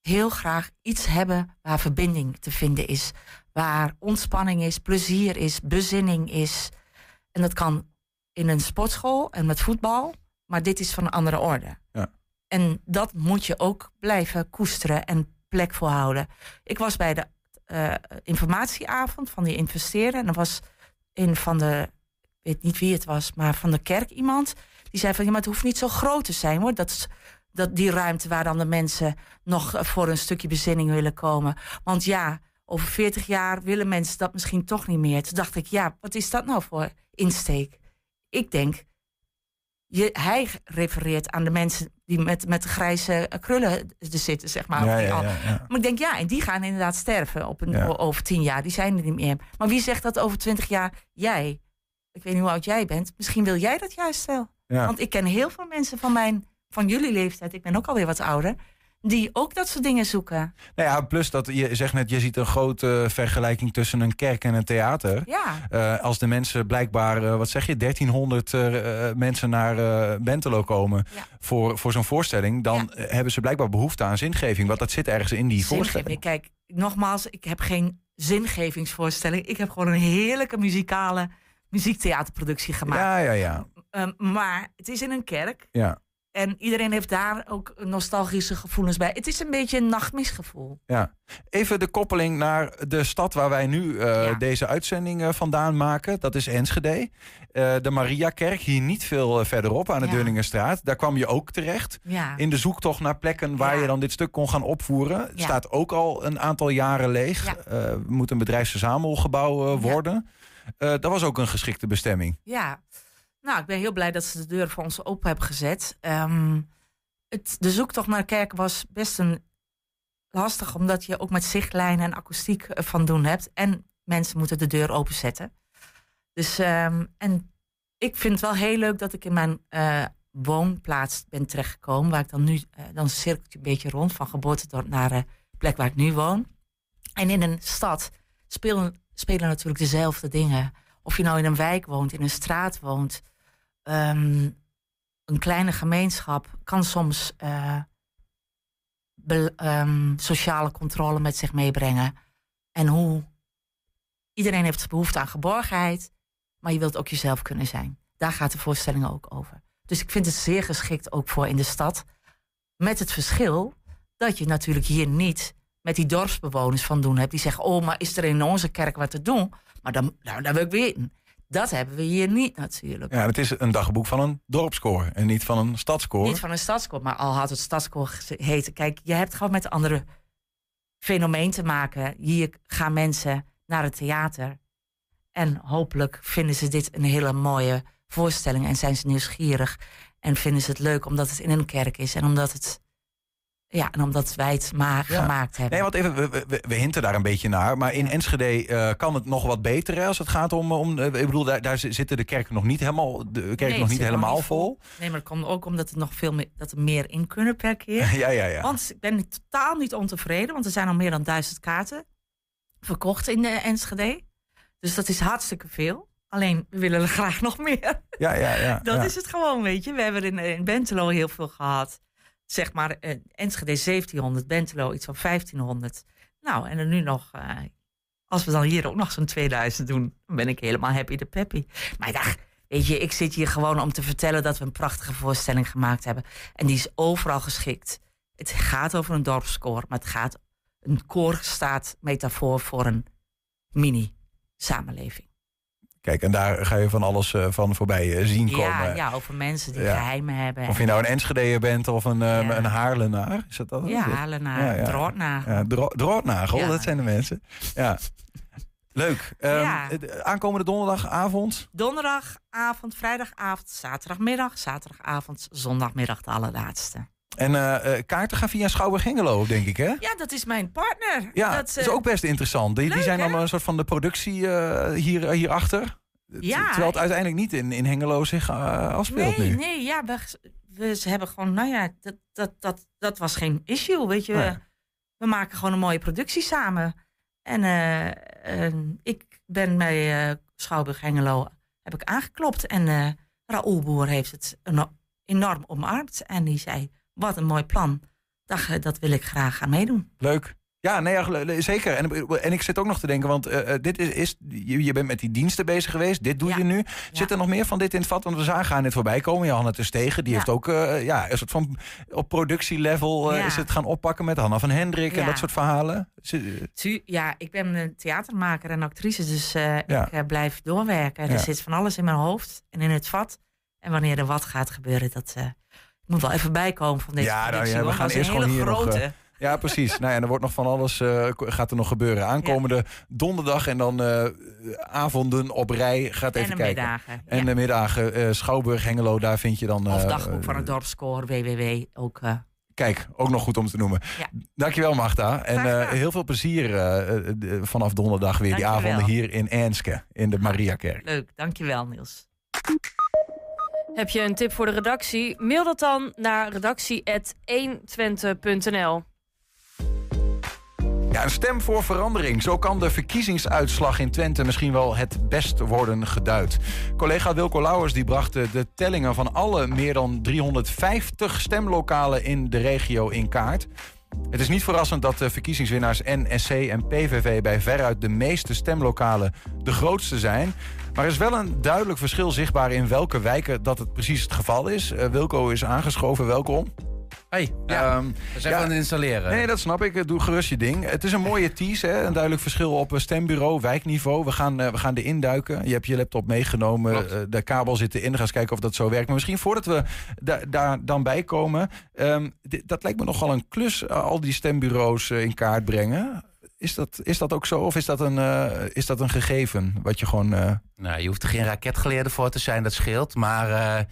heel graag iets hebben waar verbinding te vinden is. Waar ontspanning is, plezier is, bezinning is. En dat kan in een sportschool en met voetbal, maar dit is van een andere orde. Ja. En dat moet je ook blijven koesteren en plek voor houden. Ik was bij de uh, informatieavond van die investeerder. En er was een van de, ik weet niet wie het was, maar van de kerk iemand. Die zei van ja, maar het hoeft niet zo groot te zijn hoor. Dat, dat die ruimte waar dan de mensen nog voor een stukje bezinning willen komen. Want ja, over 40 jaar willen mensen dat misschien toch niet meer. Toen dacht ik, ja, wat is dat nou voor insteek? Ik denk, je, hij refereert aan de mensen die met, met grijze krullen er zitten, zeg maar. Ja, ja, ja, maar ik denk, ja, en die gaan inderdaad sterven op een, over tien jaar. Die zijn er niet meer. Maar wie zegt dat over twintig jaar jij? Ik weet niet hoe oud jij bent. Misschien wil jij dat juist wel. Want ik ken heel veel mensen van, mijn, van jullie leeftijd. Ik ben ook alweer wat ouder die ook dat soort dingen zoeken.
Nou ja, plus dat je zegt net, je ziet een grote vergelijking tussen een kerk en een theater.
Ja.
Uh, als de mensen blijkbaar, uh, wat zeg je, 1300 uh, mensen naar Bentelo komen voor, voor zo'n voorstelling, dan hebben ze blijkbaar behoefte aan zingeving. Want dat zit ergens in die voorstelling.
Kijk, nogmaals, ik heb geen zingevingsvoorstelling. Ik heb gewoon een heerlijke muzikale muziektheaterproductie gemaakt.
Ja, ja, ja.
Um, maar het is in een kerk.
Ja.
En iedereen heeft daar ook nostalgische gevoelens bij. Het is een beetje een nachtmisgevoel.
Ja. Even de koppeling naar de stad waar wij nu uh, deze uitzending uh, vandaan maken. Dat is Enschede. Uh, de Mariakerk, hier niet veel verderop aan de ja. Daar kwam je ook terecht.
Ja.
In de zoektocht naar plekken waar je dan dit stuk kon gaan opvoeren. Staat ook al een aantal jaren leeg. moet een bedrijfsverzamelgebouw worden. dat was ook een geschikte bestemming.
Ja. Nou, ik ben heel blij dat ze de deur voor ons open hebben gezet. Um, het, de zoektocht naar kerk was best een lastig, omdat je ook met zichtlijnen en akoestiek eh, van doen hebt. En mensen moeten de deur openzetten. Dus, um, en ik vind het wel heel leuk dat ik in mijn uh, woonplaats ben terechtgekomen. Waar ik dan nu, uh, dan cirkelt een beetje rond van geboorte naar de plek waar ik nu woon. En in een stad spelen, spelen natuurlijk dezelfde dingen. Of je nou in een wijk woont, in een straat woont. Um, een kleine gemeenschap kan soms be, um, sociale controle met zich meebrengen. En hoe iedereen heeft behoefte aan geborgenheid, maar je wilt ook jezelf kunnen zijn. Daar gaat de voorstelling ook over. Dus ik vind het zeer geschikt ook voor in de stad. Met het verschil dat je natuurlijk hier niet met die dorpsbewoners van doen hebt. Die zeggen, oh, maar is er in onze kerk wat te doen? Maar dan, nou, wil ik weten. Dat hebben we hier niet natuurlijk.
Ja, het is een dagboek van een dorpskoor en niet van een stadskoor.
Niet van een stadskoor, maar al had het stadskoor heten. Kijk, je hebt gewoon met andere fenomeen te maken. Hier gaan mensen naar het theater. En hopelijk vinden ze dit een hele mooie voorstelling en zijn ze nieuwsgierig. En vinden ze het leuk omdat het in een kerk is en omdat het ja, en omdat wij het maar gemaakt hebben.
Nee, want even, we, we, we, hinten daar een beetje naar. Maar in Enschede uh, kan het nog wat beter hè, als het gaat om. om uh, ik bedoel, daar, daar zitten de kerken nog niet helemaal, de kerk nog niet helemaal vol.
Nee, maar dat komt ook omdat er nog veel meer, dat er meer in kunnen per keer.
ja, ja, ja.
Want ik ben totaal niet ontevreden, want er zijn al meer dan duizend kaarten verkocht in de Enschede. Dus dat is hartstikke veel. Alleen, we willen er graag nog meer.
Ja, ja, ja.
dat is het gewoon, weet je. We hebben in, in Bentelo heel veel gehad zeg maar uh, Enschede 1700, Bentelo iets van 1500. Nou, en er nu nog, uh, als we dan hier ook nog zo'n 2000 doen, dan ben ik helemaal happy de peppy. Maar ik weet je, ik zit hier gewoon om te vertellen dat we een prachtige voorstelling gemaakt hebben. En die is overal geschikt. Het gaat over een dorpskoor, maar het gaat, een koor staat metafoor voor een mini-samenleving.
Kijk, en daar ga je van alles uh, van voorbij uh, zien komen.
Ja, ja, over mensen die ja. geheimen hebben.
Of je nou een Enschedeer bent of een, uh, een Haarlenaar. Is dat dat?
Ja, Haarlenaar, ja, ja. Drootnagel.
Ja, dro Drootnagel, dat zijn de mensen. Ja. Leuk. Um, aankomende donderdagavond?
Donderdagavond, vrijdagavond, zaterdagmiddag, zaterdagavond, zondagmiddag de allerlaatste.
En uh, kaarten gaan via Schouwburg Hengelo, denk ik, hè?
Ja, dat is mijn partner.
Ja, dat is ook best interessant. Die, die zijn dan een soort van de productie uh, hier, hierachter. Ja. Terwijl het uiteindelijk niet in, in Hengelo zich uh, afspeelt
nee,
nu.
Nee, ja, we, we ze hebben gewoon, nou ja, dat, dat, dat, dat was geen issue, weet je. Nee. We maken gewoon een mooie productie samen. En ik ben bij Schouwburg Hengelo, heb ik aangeklopt. En Raoul Boer heeft het enorm omarmd. En die zei wat een mooi plan. Dat, dat wil ik graag gaan meedoen.
Leuk. Ja, nee, zeker. En, en ik zit ook nog te denken, want uh, dit is, is je, je, bent met die diensten bezig geweest. Dit doe ja. je nu. Zit er nog meer van dit in het vat? Want we zagen net voorbij komen. Johanna Terstegen, die heeft ook uh, ja, een soort van op productielevel uh, is het gaan oppakken met Hanna van Hendrik en dat soort verhalen.
Ja, ik ben een theatermaker en actrice, dus ik blijf doorwerken. Er zit van alles in mijn hoofd en in het vat. En wanneer er wat gaat gebeuren, dat moet wel even bijkomen van deze ja, nou, ja, we gaan eerst gewoon hier grote. nog... Uh,
ja, precies. nou ja, er wordt nog van alles uh, gaat er nog gebeuren. Aankomende ja. donderdag en dan uh, avonden op rij. Gaat even
en
kijken.
Middagen,
en de middagen. Uh, Schouwburg, Hengelo, daar vind je dan...
of dagboek van het dorpscore, www. Ook,
Kijk, ook nog goed om te noemen. Ja. Dankjewel Magda. En heel veel plezier vanaf donderdag weer
dankjewel.
die avonden hier in Enske. In de Mariakerk.
Leuk, dankjewel Niels.
Heb je een tip voor de redactie? Mail dat dan naar redactie.120.nl.
Ja, een stem voor verandering. Zo kan de verkiezingsuitslag in Twente misschien wel het best worden geduid. Collega Wilco Lauwers die bracht de tellingen van alle meer dan 350 stemlokalen in de regio in kaart. Het is niet verrassend dat de verkiezingswinnaars NSC en PVV bij veruit de meeste stemlokalen de grootste zijn. Maar er is wel een duidelijk verschil zichtbaar in welke wijken dat het precies het geval is. Uh, Wilco is aangeschoven, welkom.
Hey, ja, um, we zijn ja, aan het installeren.
Nee, dat snap ik. Doe gerust je ding. Het is een mooie tease, hè? een duidelijk verschil op stembureau, wijkniveau. We gaan, uh, we gaan erin duiken. Je hebt je laptop meegenomen, uh, de kabel zit erin. Ga eens kijken of dat zo werkt. Maar misschien voordat we da daar dan bij komen... Um, dat lijkt me nogal een klus, al die stembureaus in kaart brengen. Is dat, is dat ook zo? Of is dat een, uh, is dat een gegeven wat je gewoon. Uh...
Nou, je hoeft er geen raketgeleerde voor te zijn, dat scheelt. Maar uh,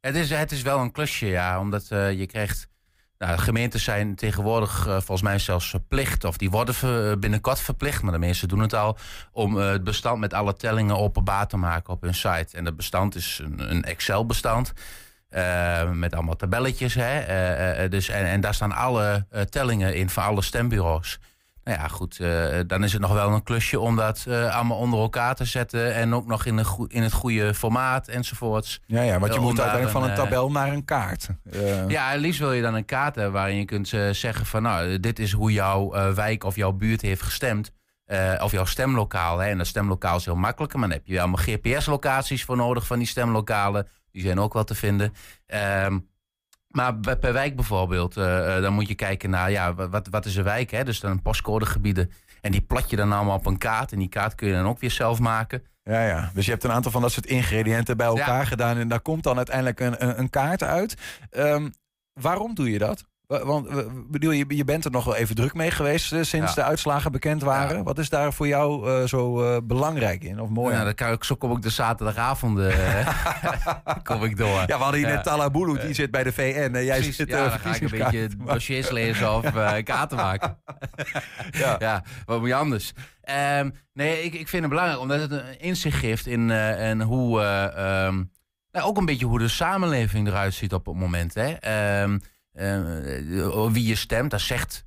het, is, het is wel een klusje, ja. Omdat je krijgt. Nou, gemeenten zijn tegenwoordig volgens mij zelfs verplicht, of die worden binnenkort verplicht, maar de meesten doen het al, om het bestand met alle tellingen openbaar te maken op hun site. En dat bestand is een, een Excel-bestand. met allemaal tabelletjes. Hè? dus, en, en daar staan alle tellingen in van alle stembureaus. Nou ja, goed, uh, dan is het nog wel een klusje om dat uh, allemaal onder elkaar te zetten. En ook nog in, een in het goede formaat enzovoorts.
Ja, ja want je uh, moet uiteindelijk van een tabel naar een kaart.
Ja, liefst wil je dan een kaart hebben waarin je kunt zeggen van... nou, dit is hoe jouw wijk of jouw buurt heeft gestemd. of jouw stemlokaal. Hè. En dat stemlokaal is heel makkelijk. Maar dan heb je allemaal GPS-locaties voor nodig van die stemlokalen. Die zijn ook wel te vinden. Ehm, Maar per wijk bijvoorbeeld, dan moet je kijken naar ja, wat, wat is een wijk? Hè? Dus dan postcodegebieden. En die plat je dan allemaal op een kaart. En die kaart kun je dan ook weer zelf maken.
Ja, ja. Dus je hebt een aantal van dat soort ingrediënten bij elkaar gedaan. En daar komt dan uiteindelijk een, een, een kaart uit. Um, waarom doe je dat? Want bedoel, je, je bent er nog wel even druk mee geweest eh, sinds de uitslagen bekend waren. Wat is daar voor jou uh, zo uh, belangrijk in of mooi?
Ja, dan kan ik, zo kom ik de zaterdagavond kom ik door.
Ja, we hadden hier net Talabulu, die zit bij de VN. En jij
Precies,
zit
ja, dan ga ik een beetje dossiers lezen of kaarten maken. ja. ja, wat moet je anders? Um, nee, ik, ik vind het belangrijk omdat het een inzicht geeft in, in hoe... Um, nou, ook een beetje hoe de samenleving eruit ziet op het moment. Hè. Um, uh, wie je stemt, dat zegt,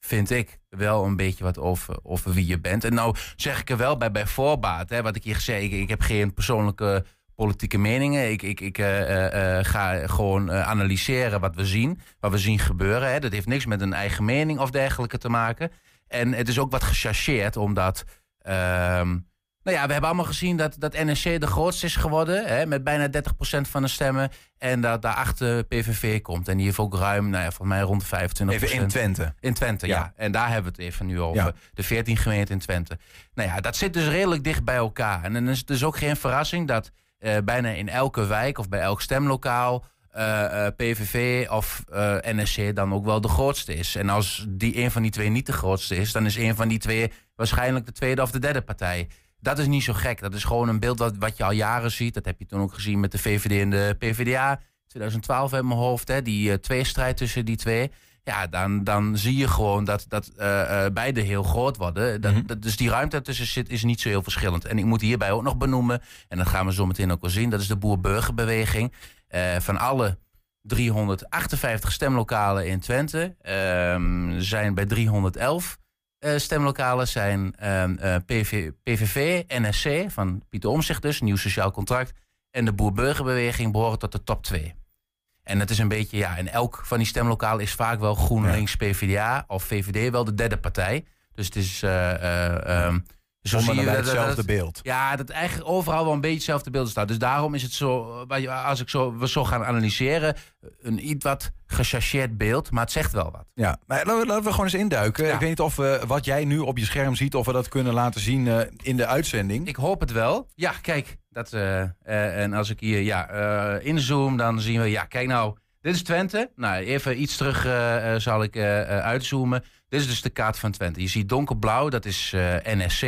vind ik, wel een beetje wat over, wie je bent. En nou zeg ik er wel bij, bij voorbaat, hè, wat ik hier zei, ik, ik heb geen persoonlijke politieke meningen. Ik, ik, ik uh, uh, ga gewoon analyseren wat we zien, wat we zien gebeuren. Hè. Dat heeft niks met een eigen mening of dergelijke te maken. En het is ook wat gechargeerd, omdat... Ehm, nou ja, we hebben allemaal gezien dat, dat NSC de grootste is geworden. Hè, met bijna 30% van de stemmen. En dat daarachter PVV komt. En die heeft ook ruim, nou ja, voor mij rond 25%.
Even in Twente.
In Twente, ja. En daar hebben we het even nu over. De 14 gemeenten in Twente. Nou ja, dat zit dus redelijk dicht bij elkaar. En dan is het dus ook geen verrassing dat uh, bijna in elke wijk of bij elk stemlokaal... Uh, uh, PVV of uh, NSC dan ook wel de grootste is. En als die een van die twee niet de grootste is, dan is een van die twee waarschijnlijk de tweede of de derde partij dat is niet zo gek. Dat is gewoon een beeld wat, wat je al jaren ziet. Dat heb je toen ook gezien met de VVD en de PvdA. 2012 in mijn hoofd, hè, die uh, tweestrijd tussen die twee. Ja, dan, dan zie je gewoon dat, dat uh, uh, beide heel groot worden. Dat, mhm. dat, dus die ruimte tussen zit is niet zo heel verschillend. En ik moet hierbij ook nog benoemen, en dat gaan we zo meteen ook wel zien... dat is de Boer-Burgerbeweging. van alle 358 stemlokalen in Twente ehm, zijn bij 311 uh, stemlokalen zijn uh, ehm, eh, PV, PVV, NSC van Pieter Omzicht dus, Nieuw Sociaal Contract. En de Boer-Burgerbeweging behoren tot de top 2. En het is een beetje, ja, in elk van die stemlokalen is vaak wel GroenLinks, PvdA of VVD wel de derde partij. Dus het is... Uh, um,
zo zie je dat, hetzelfde beeld.
Ja, dat eigenlijk overal wel een beetje hetzelfde beeld staat. Dus daarom is het zo, als ik zo, we zo gaan analyseren, een iets wat gechargeerd beeld, maar het zegt wel wat.
Ja, maar laten we, gewoon eens induiken. Ik weet niet of we, wat jij nu op je scherm ziet, of we dat kunnen laten zien uh, in de uitzending.
Ik hoop het wel. Ja, kijk. Dat, uh, uh, en als ik hier ja, inzoom, dan zien we, ja, kijk nou, dit is Twente. Nou, even iets terug zal ik uitzoomen. Dit is dus de kaart van Twente. Je ziet donkerblauw, dat is NSC,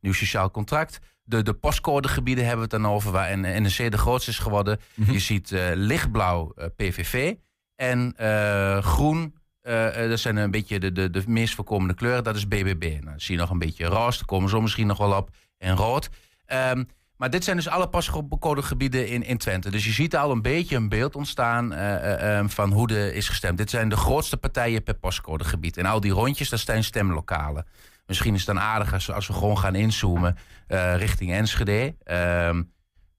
Nieuw Sociaal Contract. De, de postcodegebieden hebben we het dan over, waar NSC de grootste is geworden. Mhm. Je ziet lichtblauw PVV. En uh, groen, uh, dat zijn een beetje de, de, de meest voorkomende kleuren. Dat is BBB. Nou, dan zie je nog een beetje roze, daar komen zo misschien nog wel op. En rood. Um, maar dit zijn dus alle pascode gebieden in, in Twente. Dus je ziet al een beetje een beeld ontstaan uh, um, van hoe er is gestemd. Dit zijn de grootste partijen per pascodegebied. En al die rondjes, dat zijn stemlokalen. Misschien is het dan aardig als, we gewoon gaan inzoomen uh, richting Enschede. Um,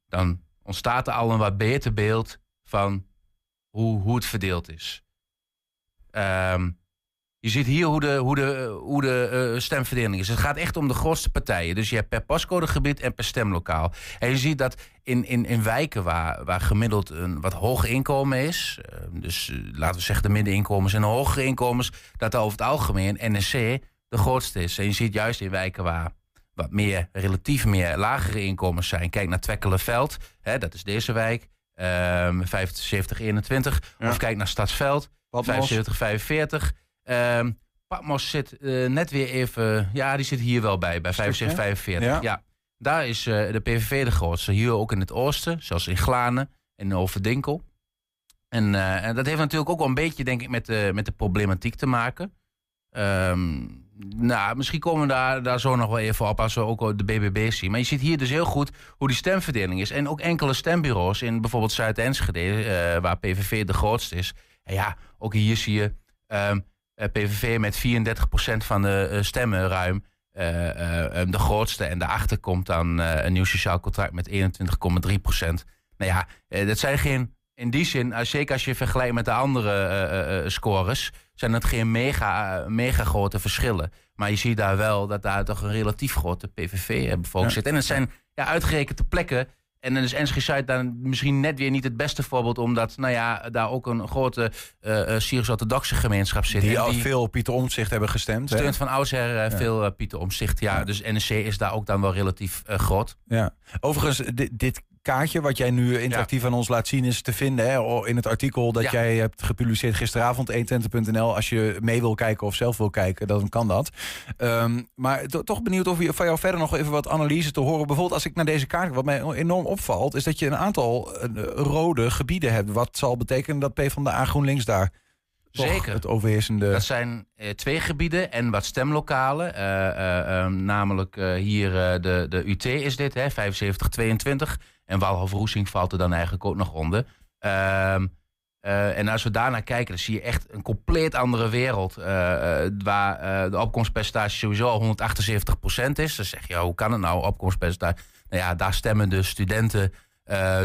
dan ontstaat er al een wat beter beeld van hoe, hoe het verdeeld is. Um, je ziet hier hoe de, hoe de, hoe de uh, stemverdeling is. Het gaat echt om de grootste partijen. Dus je hebt per pascodegebied en per stemlokaal. En je ziet dat in, in, in wijken waar, waar gemiddeld een wat hoger inkomen is... Uh, dus uh, laten we zeggen de middeninkomens en de hogere inkomens... dat over het algemeen NSC de grootste is. En je ziet juist in wijken waar wat meer, relatief meer lagere inkomens zijn. Kijk naar Twekkelenveld, hè, dat is deze wijk... Um, 75, 21. Of kijk naar Stadsveld, 75, 45. Um, Patmos zit uh, net weer even... Ja, die zit hier wel bij, bij 75, 45. Ja. ja. Daar is uh, de PVV de grootste. Hier ook in het oosten, zoals in Glanen en Overdinkel. En, uh, en dat heeft natuurlijk ook wel een beetje, denk ik, met de, met de problematiek te maken. Um, nou, misschien komen we daar, daar zo nog wel even op als we ook de BBB zien. Maar je ziet hier dus heel goed hoe die stemverdeling is. En ook enkele stembureaus in bijvoorbeeld Zuid-Enschede, waar PVV de grootste is. En ja, ook hier zie je um, ehm, eh, PVV met 34% van de uh, stemmen ruim. Um, de grootste. En daarachter komt dan een nieuw sociaal contract met 21,3%. Nou ja, dat zijn geen in die zin, zeker als je vergelijkt met de andere uh, scores, zijn het geen mega, mega grote verschillen. Maar je ziet daar wel dat daar toch een relatief grote PVV-bevolking zit. En het zijn ja, uitgerekende plekken En dan is Enschede Zuid dan misschien net weer niet het beste voorbeeld, omdat nou ja, daar ook een grote uh, Syrisch-orthodoxe gemeenschap zit.
Die al veel Pieter Omtzigt hebben gestemd.
Steunt van oudsher ja. veel Pieter Omtzigt. Ja, ja, dus NEC is daar ook dan wel relatief groot.
Ja. Overigens, dit, dit kaartje wat jij nu interactief aan ons laat zien is te vinden hè, in het artikel dat jij hebt gepubliceerd gisteravond 120.nl. Als je mee wil kijken of zelf wil kijken, dan kan dat. Um, maar toch benieuwd of je van jou verder nog even wat analyse te horen. Bijvoorbeeld als ik naar deze kaart, wat mij enorm opvalt, is dat je een aantal uh, rode gebieden hebt. Wat zal betekenen dat P van de A GroenLinks daar Zeker. Het overheersende.
Dat zijn uh, twee gebieden en wat stemlokalen. Uh, uh, namelijk hier de, de UT is dit, hè, 7522. En Walhof-Roesing valt er dan eigenlijk ook nog onder. Ehm, uh, en als we daarnaar kijken, dan zie je echt een compleet andere wereld. Uh, waar de opkomstpercentage sowieso al 178% is. Dan zeg je, hoe kan het nou, opkomstpercentage? Nou ja, daar stemmen de studenten,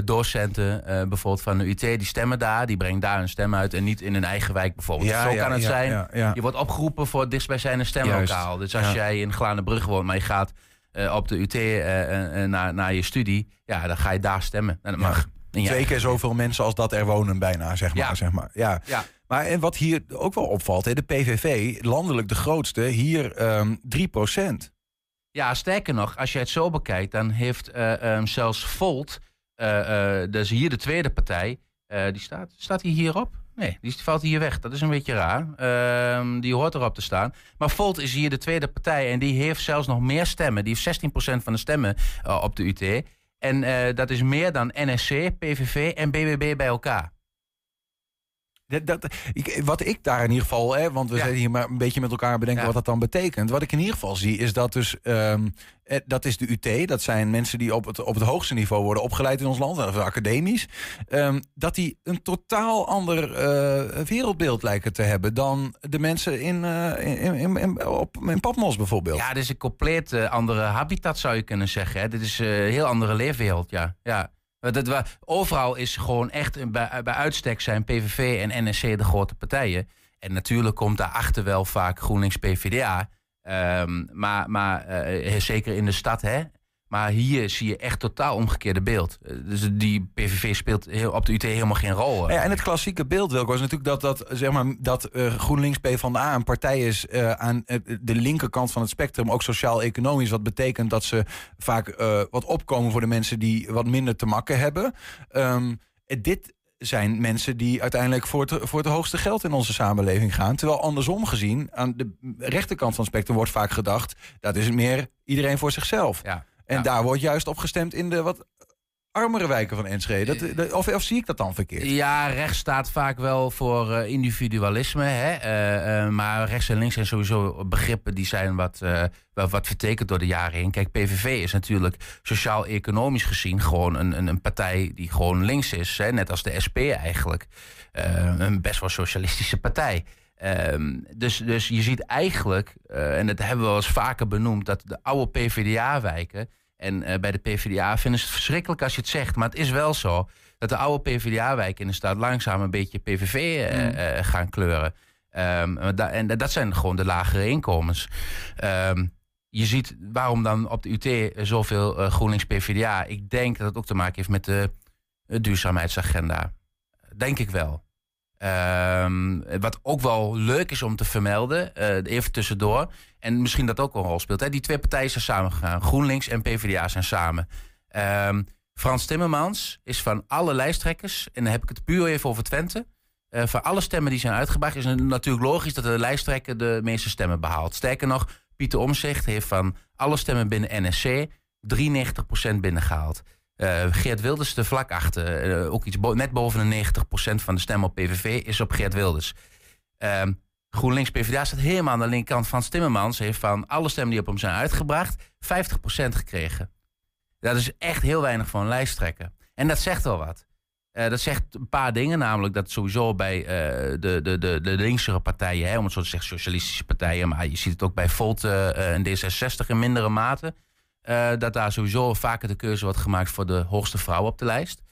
docenten bijvoorbeeld van de UT, die stemmen daar. Die brengen daar een stem uit en niet in hun eigen wijk bijvoorbeeld. Ja, Zo kan het zijn. Je wordt opgeroepen voor het dichtstbijzijnde stemlokaal. Dus als jij in Glanenbrug woont, maar je gaat uh, op de UT uh, uh, naar, naar je studie, ja, dan ga je daar stemmen. En dat mag.
Twee keer zoveel mensen als dat er wonen bijna, zeg maar. Ja. Zeg maar. Ja. ja. Maar en wat hier ook wel opvalt, hè, de PVV, landelijk de grootste, hier um, ehm, 3%.
Ja, sterker nog, als je het zo bekijkt, dan heeft um, zelfs Volt, dus hier de tweede partij, die staat, staat hij hierop? Nee, die valt hier weg. Dat is een beetje raar. Ehm, die hoort erop te staan. Maar Volt is hier de tweede partij en die heeft zelfs nog meer stemmen. Die heeft 16% van de stemmen uh, op de UT. En uh, dat is meer dan NSC, PVV en BBB bij elkaar.
Dat, dat, ik, wat ik daar in ieder geval, hè, want we ja. zijn hier maar een beetje met elkaar bedenken ja. wat dat dan betekent. Wat ik in ieder geval zie, is dat dus, um, dat is de UT, dat zijn mensen die op het, op het hoogste niveau worden opgeleid in ons land, of academisch, um, dat die een totaal ander uh, wereldbeeld lijken te hebben dan de mensen in, uh, in, in, in, op, in Patmos bijvoorbeeld.
Ja, dit is een compleet uh, andere habitat zou je kunnen zeggen. Hè. Dit is een heel andere leefwereld, ja. ja. Dat, overal is gewoon echt bij, bij uitstek zijn PVV en NSC de grote partijen. En natuurlijk komt daarachter wel vaak GroenLinks PVDA. Ehm, maar maar uh, zeker in de stad, hè, maar hier zie je echt totaal omgekeerde beeld. Eh, dus die PVV speelt heel, op de UT helemaal geen rol.
Ja, en het klassieke beeld, Wilco, is natuurlijk dat, dat, zeg maar, dat uh, GroenLinks PvdA een partij is uh, aan de linkerkant van het spectrum, ook sociaal-economisch. Wat betekent dat ze vaak wat opkomen voor de mensen die wat minder te makken hebben. Um, dit zijn mensen die uiteindelijk voor het, voor het hoogste geld in onze samenleving gaan. Terwijl andersom gezien, aan de rechterkant van het spectrum wordt vaak gedacht... dat is meer iedereen voor zichzelf. Ja. En daar wordt juist op gestemd in de wat armere wijken van Enschede. Dat, of, of, zie ik dat dan verkeerd?
Ja, rechts staat vaak wel voor uh, individualisme. Hè? Uh, uh, maar rechts en links zijn sowieso begrippen die zijn wat, wat, wat vertekend door de jaren heen. Kijk, PVV is natuurlijk sociaal-economisch gezien gewoon een, een, een, partij die gewoon links is. Hè? Net als de SP eigenlijk. een best wel socialistische partij. Um, dus, dus je ziet eigenlijk, uh, en dat hebben we wel eens vaker benoemd, dat de oude PvdA-wijken. En uh, bij de PvdA vinden ze het verschrikkelijk als je het zegt, maar het is wel zo dat de oude PvdA-wijken in de stad langzaam een beetje PVV uh, mm. gaan kleuren. Um, en dat zijn gewoon de lagere inkomens. Um, je ziet waarom dan op de UT zoveel GroenLinks PvdA. Ik denk dat het ook te maken heeft met de duurzaamheidsagenda. Denk ik wel. Um, wat ook wel leuk is om te vermelden, uh, even tussendoor. En misschien dat ook een rol speelt. Hè? Die twee partijen zijn samengegaan. GroenLinks en PvdA zijn samen. Um, Frans Timmermans is van alle lijsttrekkers, en dan heb ik het puur even over Twente. Uh, van alle stemmen die zijn uitgebracht, is het natuurlijk logisch dat de lijsttrekker de meeste stemmen behaalt. Sterker nog, Pieter Omzicht heeft van alle stemmen binnen NSC 93% binnengehaald. Uh, Geert Wilders de vlak achter. Uh, ook iets net boven de 90% van de stemmen op PVV is op Geert Wilders. Uh, GroenLinks PvdA staat helemaal aan de linkerkant van Timmermans. Heeft van alle stemmen die op hem zijn uitgebracht 50% gekregen. Dat is echt heel weinig voor een lijsttrekker. En dat zegt wel wat. Uh, dat zegt een paar dingen, namelijk dat sowieso bij de, de, de, de linksere partijen, hè, om het zo te zeggen, socialistische partijen, maar je ziet het ook bij Volt en D66 in mindere mate, uh, dat daar sowieso vaker de keuze wordt gemaakt voor de hoogste vrouw op de lijst.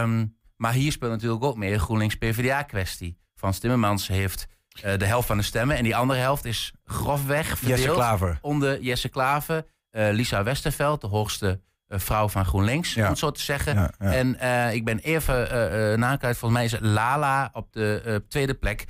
Um, maar hier speelt natuurlijk ook meer GroenLinks-PVDA-kwestie. Frans Timmermans heeft uh, de helft van de stemmen. En die andere helft is grofweg verdeeld
Jesse Klaver.
onder Jesse Klaver, uh, Lisa Westerveld, de hoogste vrouw van GroenLinks, om het zo te zeggen. En ik ben even uh, volgens mij is Lala op de tweede plek.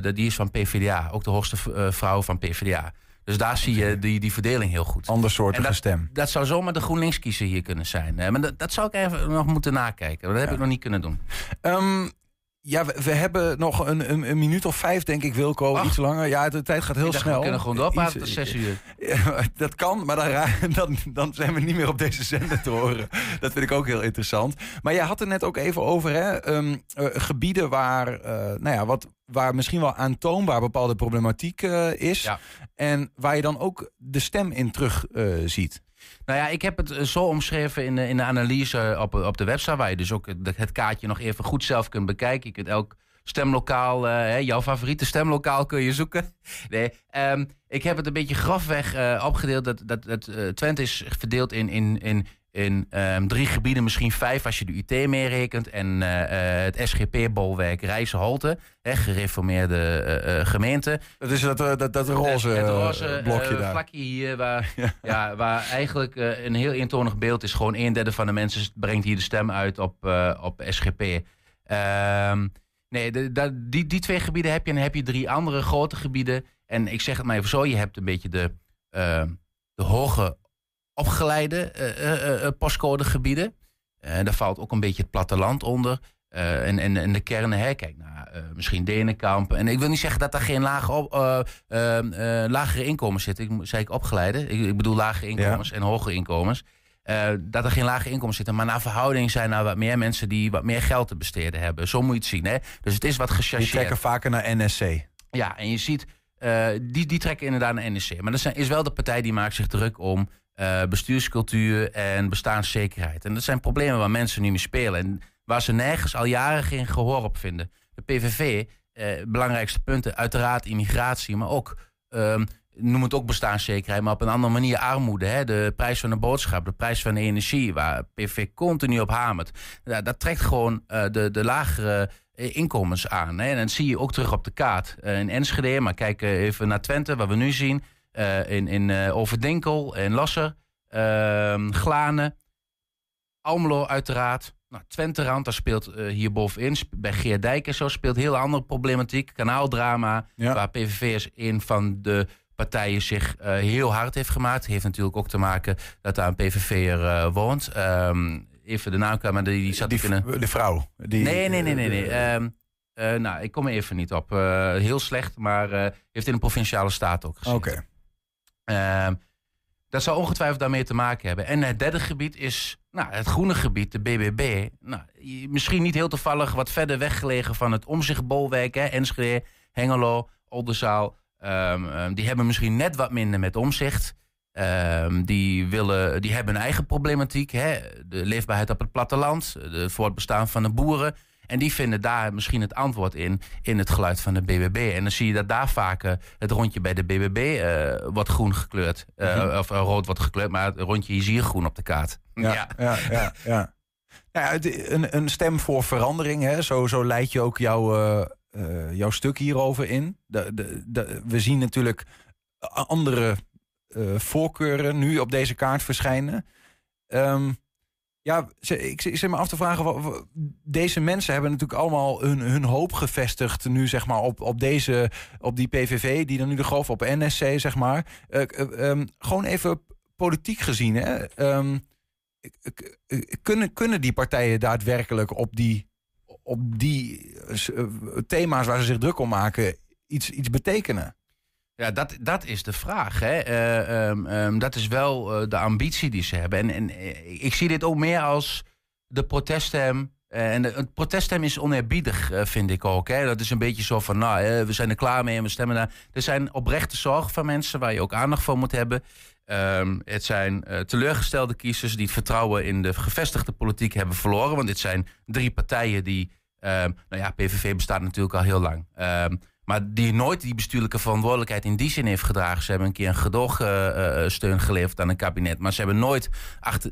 die is van PvdA, ook de hoogste vrouw van PvdA. Dus daar zie je die, die verdeling heel goed.
Andersoortige
dat,
stem.
Dat zou zomaar de GroenLinks-kiezer hier kunnen zijn. maar dat, dat zou ik even nog moeten nakijken. Dat heb ik nog niet kunnen doen.
Um, ja, we, hebben nog een, een, een, minuut of vijf, denk ik, Wilco. Ach. Iets langer. Ja, de tijd gaat heel snel. We
kunnen gewoon doorpraten tot zes uur.
dat kan, maar dan, dan, dan, zijn we niet meer op deze zender te horen. Dat vind ik ook heel interessant. Maar jij had het net ook even over hè, um, uh, gebieden waar, uh, nou ja, wat, waar misschien wel aantoonbaar bepaalde problematiek uh, is. Ja. En waar je dan ook de stem in terug ziet.
Nou ja, ik heb het eh, zo omschreven in de, in de analyse op, op de website, waar je dus ook het kaartje nog even goed zelf kunt bekijken. Je kunt elk stemlokaal, uh, jouw favoriete stemlokaal kun je zoeken. Nee, um, ik heb het een beetje grafweg opgedeeld. Dat, dat, dat Twente is verdeeld in, in, in in um, drie gebieden, misschien vijf als je de UT meerekent. En uh, het SGP-bolwerk Rijsselholte, gereformeerde uh, gemeente.
Dat is dat, dat, dat roze, het, roze blokje daar.
vlakje hier, waar, ja. ja waar eigenlijk een heel eentonig beeld is. Gewoon een derde van de mensen brengt hier de stem uit op, op SGP. Ehm, nee, de, de, die, die twee gebieden heb je. En dan heb je drie andere grote gebieden. En ik zeg het maar even zo, je hebt een beetje de, de hoge opgeleide uh, uh, postcodegebieden. daar valt ook een beetje het platteland onder. en, en, en de kernen, hè, kijk naar misschien Denenkamp. En ik wil niet zeggen dat er geen lage, op, lagere inkomens zitten. Ik zei ik opgeleide. Ik, ik bedoel lagere inkomens en hogere inkomens. dat er geen lage inkomens zitten. Maar naar verhouding zijn er wat meer mensen die wat meer geld te besteden hebben. Zo moet je het zien. Hè? Dus het is wat gechargeerd.
Die trekken vaker naar NSC.
Ja, en je ziet, die, die trekken inderdaad naar NSC. Maar dat is wel de partij die maakt zich druk om uh, bestuurscultuur en bestaanszekerheid. En dat zijn problemen waar mensen nu mee spelen. En waar ze nergens al jaren geen gehoor op vinden. De PVV, eh, belangrijkste punten, uiteraard immigratie, maar ook, eh, noem het ook bestaanszekerheid, maar op een andere manier armoede. Hè? De prijs van de boodschap, de prijs van de energie, waar PVV continu op hamert. Dat trekt gewoon uh, de, de lagere inkomens aan. Hè? En dat zie je ook terug op de kaart. in Enschede, maar kijk even naar Twente, wat we nu zien. Uh, in, in uh, Overdenkel en Lasser, uh, Glanen, Almelo uiteraard. Nou, Twenterand, daar speelt uh, hier bovenin, bij Geerdijk en zo, speelt heel andere problematiek. Kanaaldrama, ja. waar PVV een van de partijen zich heel hard heeft gemaakt. Heeft natuurlijk ook te maken dat daar een PVV'er woont. Um, even de naam maar die, die zat
die,
kunnen...
De vrouw? Die,
nee, nee, nee, nee. nee. Um, nou, ik kom er even niet op. heel slecht, maar heeft in een provinciale staat ook gezien.
Oké.
Ehm, dat zou ongetwijfeld daarmee te maken hebben. En het derde gebied is nou, het groene gebied, de BBB. Nou, misschien niet heel toevallig wat verder weggelegen van het omzichtbolwerk. Enschede, Hengelo, Oldenzaal. Um, die hebben misschien net wat minder met omzicht. die, willen, die hebben een eigen problematiek. Hè? De leefbaarheid op het platteland, het voortbestaan van de boeren. En die vinden daar misschien het antwoord in, in het geluid van de BBB. En dan zie je dat daar vaak het rondje bij de BBB uh, eh, wordt groen gekleurd. Uh, mm -hmm. Of uh, rood wordt gekleurd, maar het rondje is hier groen op de kaart.
Ja, ja, ja. ja, ja. Nou ja een, een stem voor verandering, hè? Zo, zo leid je ook jouw, jouw stuk hierover in. De, de, de, we zien natuurlijk andere voorkeuren nu op deze kaart verschijnen. Um, ja, ik zit me af te vragen. Deze mensen hebben natuurlijk allemaal hun, hun hoop gevestigd. Nu zeg maar op, op, deze, op die PVV, die dan nu de geloof op NSC, zeg maar. Uh, um, gewoon even politiek gezien. Hè? Um, kunnen, kunnen die partijen daadwerkelijk op die, op die uh, thema's waar ze zich druk om maken iets, iets betekenen?
Ja, dat, dat is de vraag. Hè. Uh, um, um, dat is wel uh, de ambitie die ze hebben. En, en uh, ik zie dit ook meer als de proteststem. en het proteststem is oneerbiedig, vind ik ook. Hè. Dat is een beetje zo van, nou, we zijn er klaar mee en we stemmen daar. Er zijn oprechte zorgen van mensen waar je ook aandacht voor moet hebben. Um, het zijn teleurgestelde kiezers die het vertrouwen in de gevestigde politiek hebben verloren. Want dit zijn drie partijen die, nou ja, PVV bestaat natuurlijk al heel lang. Maar die nooit die bestuurlijke verantwoordelijkheid in die zin heeft gedragen. Ze hebben een keer een gedoogsteun geleverd aan een kabinet. Maar ze hebben nooit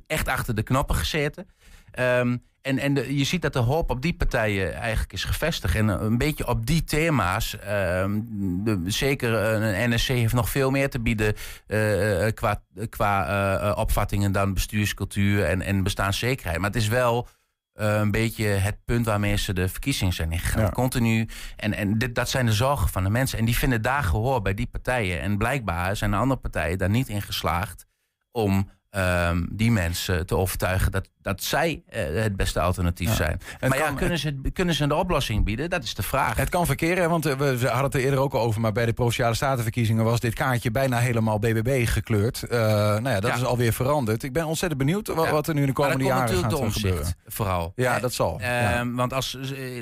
echt achter de knoppen gezeten. Ehm, en en je ziet dat de hoop op die partijen eigenlijk is gevestigd. En een beetje op die thema's. Ehm, zeker een NSC heeft nog veel meer te bieden uh, qua, qua uh, opvattingen dan bestuurscultuur en, en bestaanszekerheid. Maar het is wel een beetje het punt waarmee ze de verkiezingen zijn ingegaan. Continu. En, en dit, dat zijn de zorgen van de mensen. En die vinden daar gehoor bij die partijen. En blijkbaar zijn de andere partijen daar niet in geslaagd om um, die mensen te overtuigen dat, dat zij uh, het beste alternatief zijn. maar kan, ja, kunnen ze, kunnen ze een oplossing bieden? Dat is de vraag.
Het kan verkeren, want uh, we hadden het er eerder ook over... maar bij de Provinciale Statenverkiezingen was dit kaartje bijna helemaal BBB gekleurd. Uh, nou ja, dat ja. is alweer veranderd. Ik ben ontzettend benieuwd wat, wat er nu in de komende jaren gaat de gebeuren.
Vooral.
Ja, dat zal.
Ehm, want als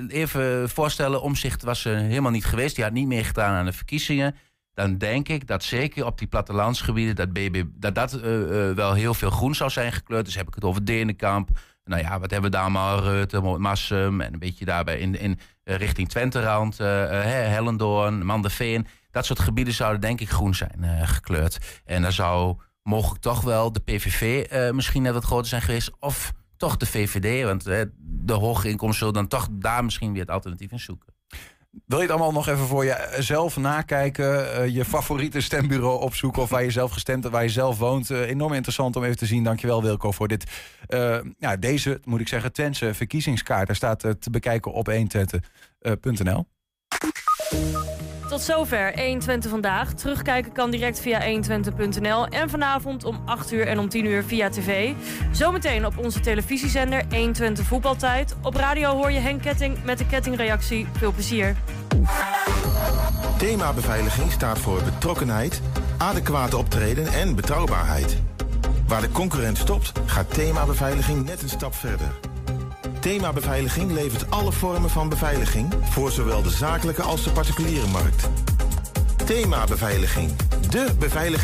even voorstellen, omzicht was er helemaal niet geweest. Die had niet meegedaan aan de verkiezingen dan denk ik dat zeker op die plattelandsgebieden... dat BB, dat, dat uh, uh, wel heel veel groen zou zijn gekleurd. Dus heb ik het over Denenkamp. Nou ja, wat hebben we daar allemaal? Rutte, Massum en een beetje daarbij in, in uh, richting Twenterand. Hellendoorn, Mandeveen. Dat soort gebieden zouden denk ik groen zijn gekleurd. En dan zou mogelijk toch wel de PVV misschien net wat groter zijn geweest... of toch de VVD, want de hoge inkomsten zullen dan toch daar misschien weer het alternatief in zoeken.
Wil je het allemaal nog even voor jezelf nakijken? Uh, je favoriete stembureau opzoeken of waar je zelf gestemd hebt, waar je zelf woont? Uh, enorm interessant om even te zien. Dankjewel Wilco voor dit. Uh, ja, deze, moet ik zeggen, Twentse verkiezingskaart. Daar staat te bekijken op 120.nl.
Tot zover 120 vandaag. Terugkijken kan direct via 120.nl. En vanavond om 8 uur en om 10 uur via tv. Zometeen op onze televisiezender 120 voetbaltijd. Op radio hoor je Henk Ketting met de kettingreactie. Veel plezier.
Thema beveiliging staat voor betrokkenheid, adequate optreden en betrouwbaarheid. Waar de concurrent stopt, gaat thema beveiliging net een stap verder. Thema Beveiliging levert alle vormen van beveiliging voor zowel de zakelijke als de particuliere markt. Thema Beveiliging, de beveiligings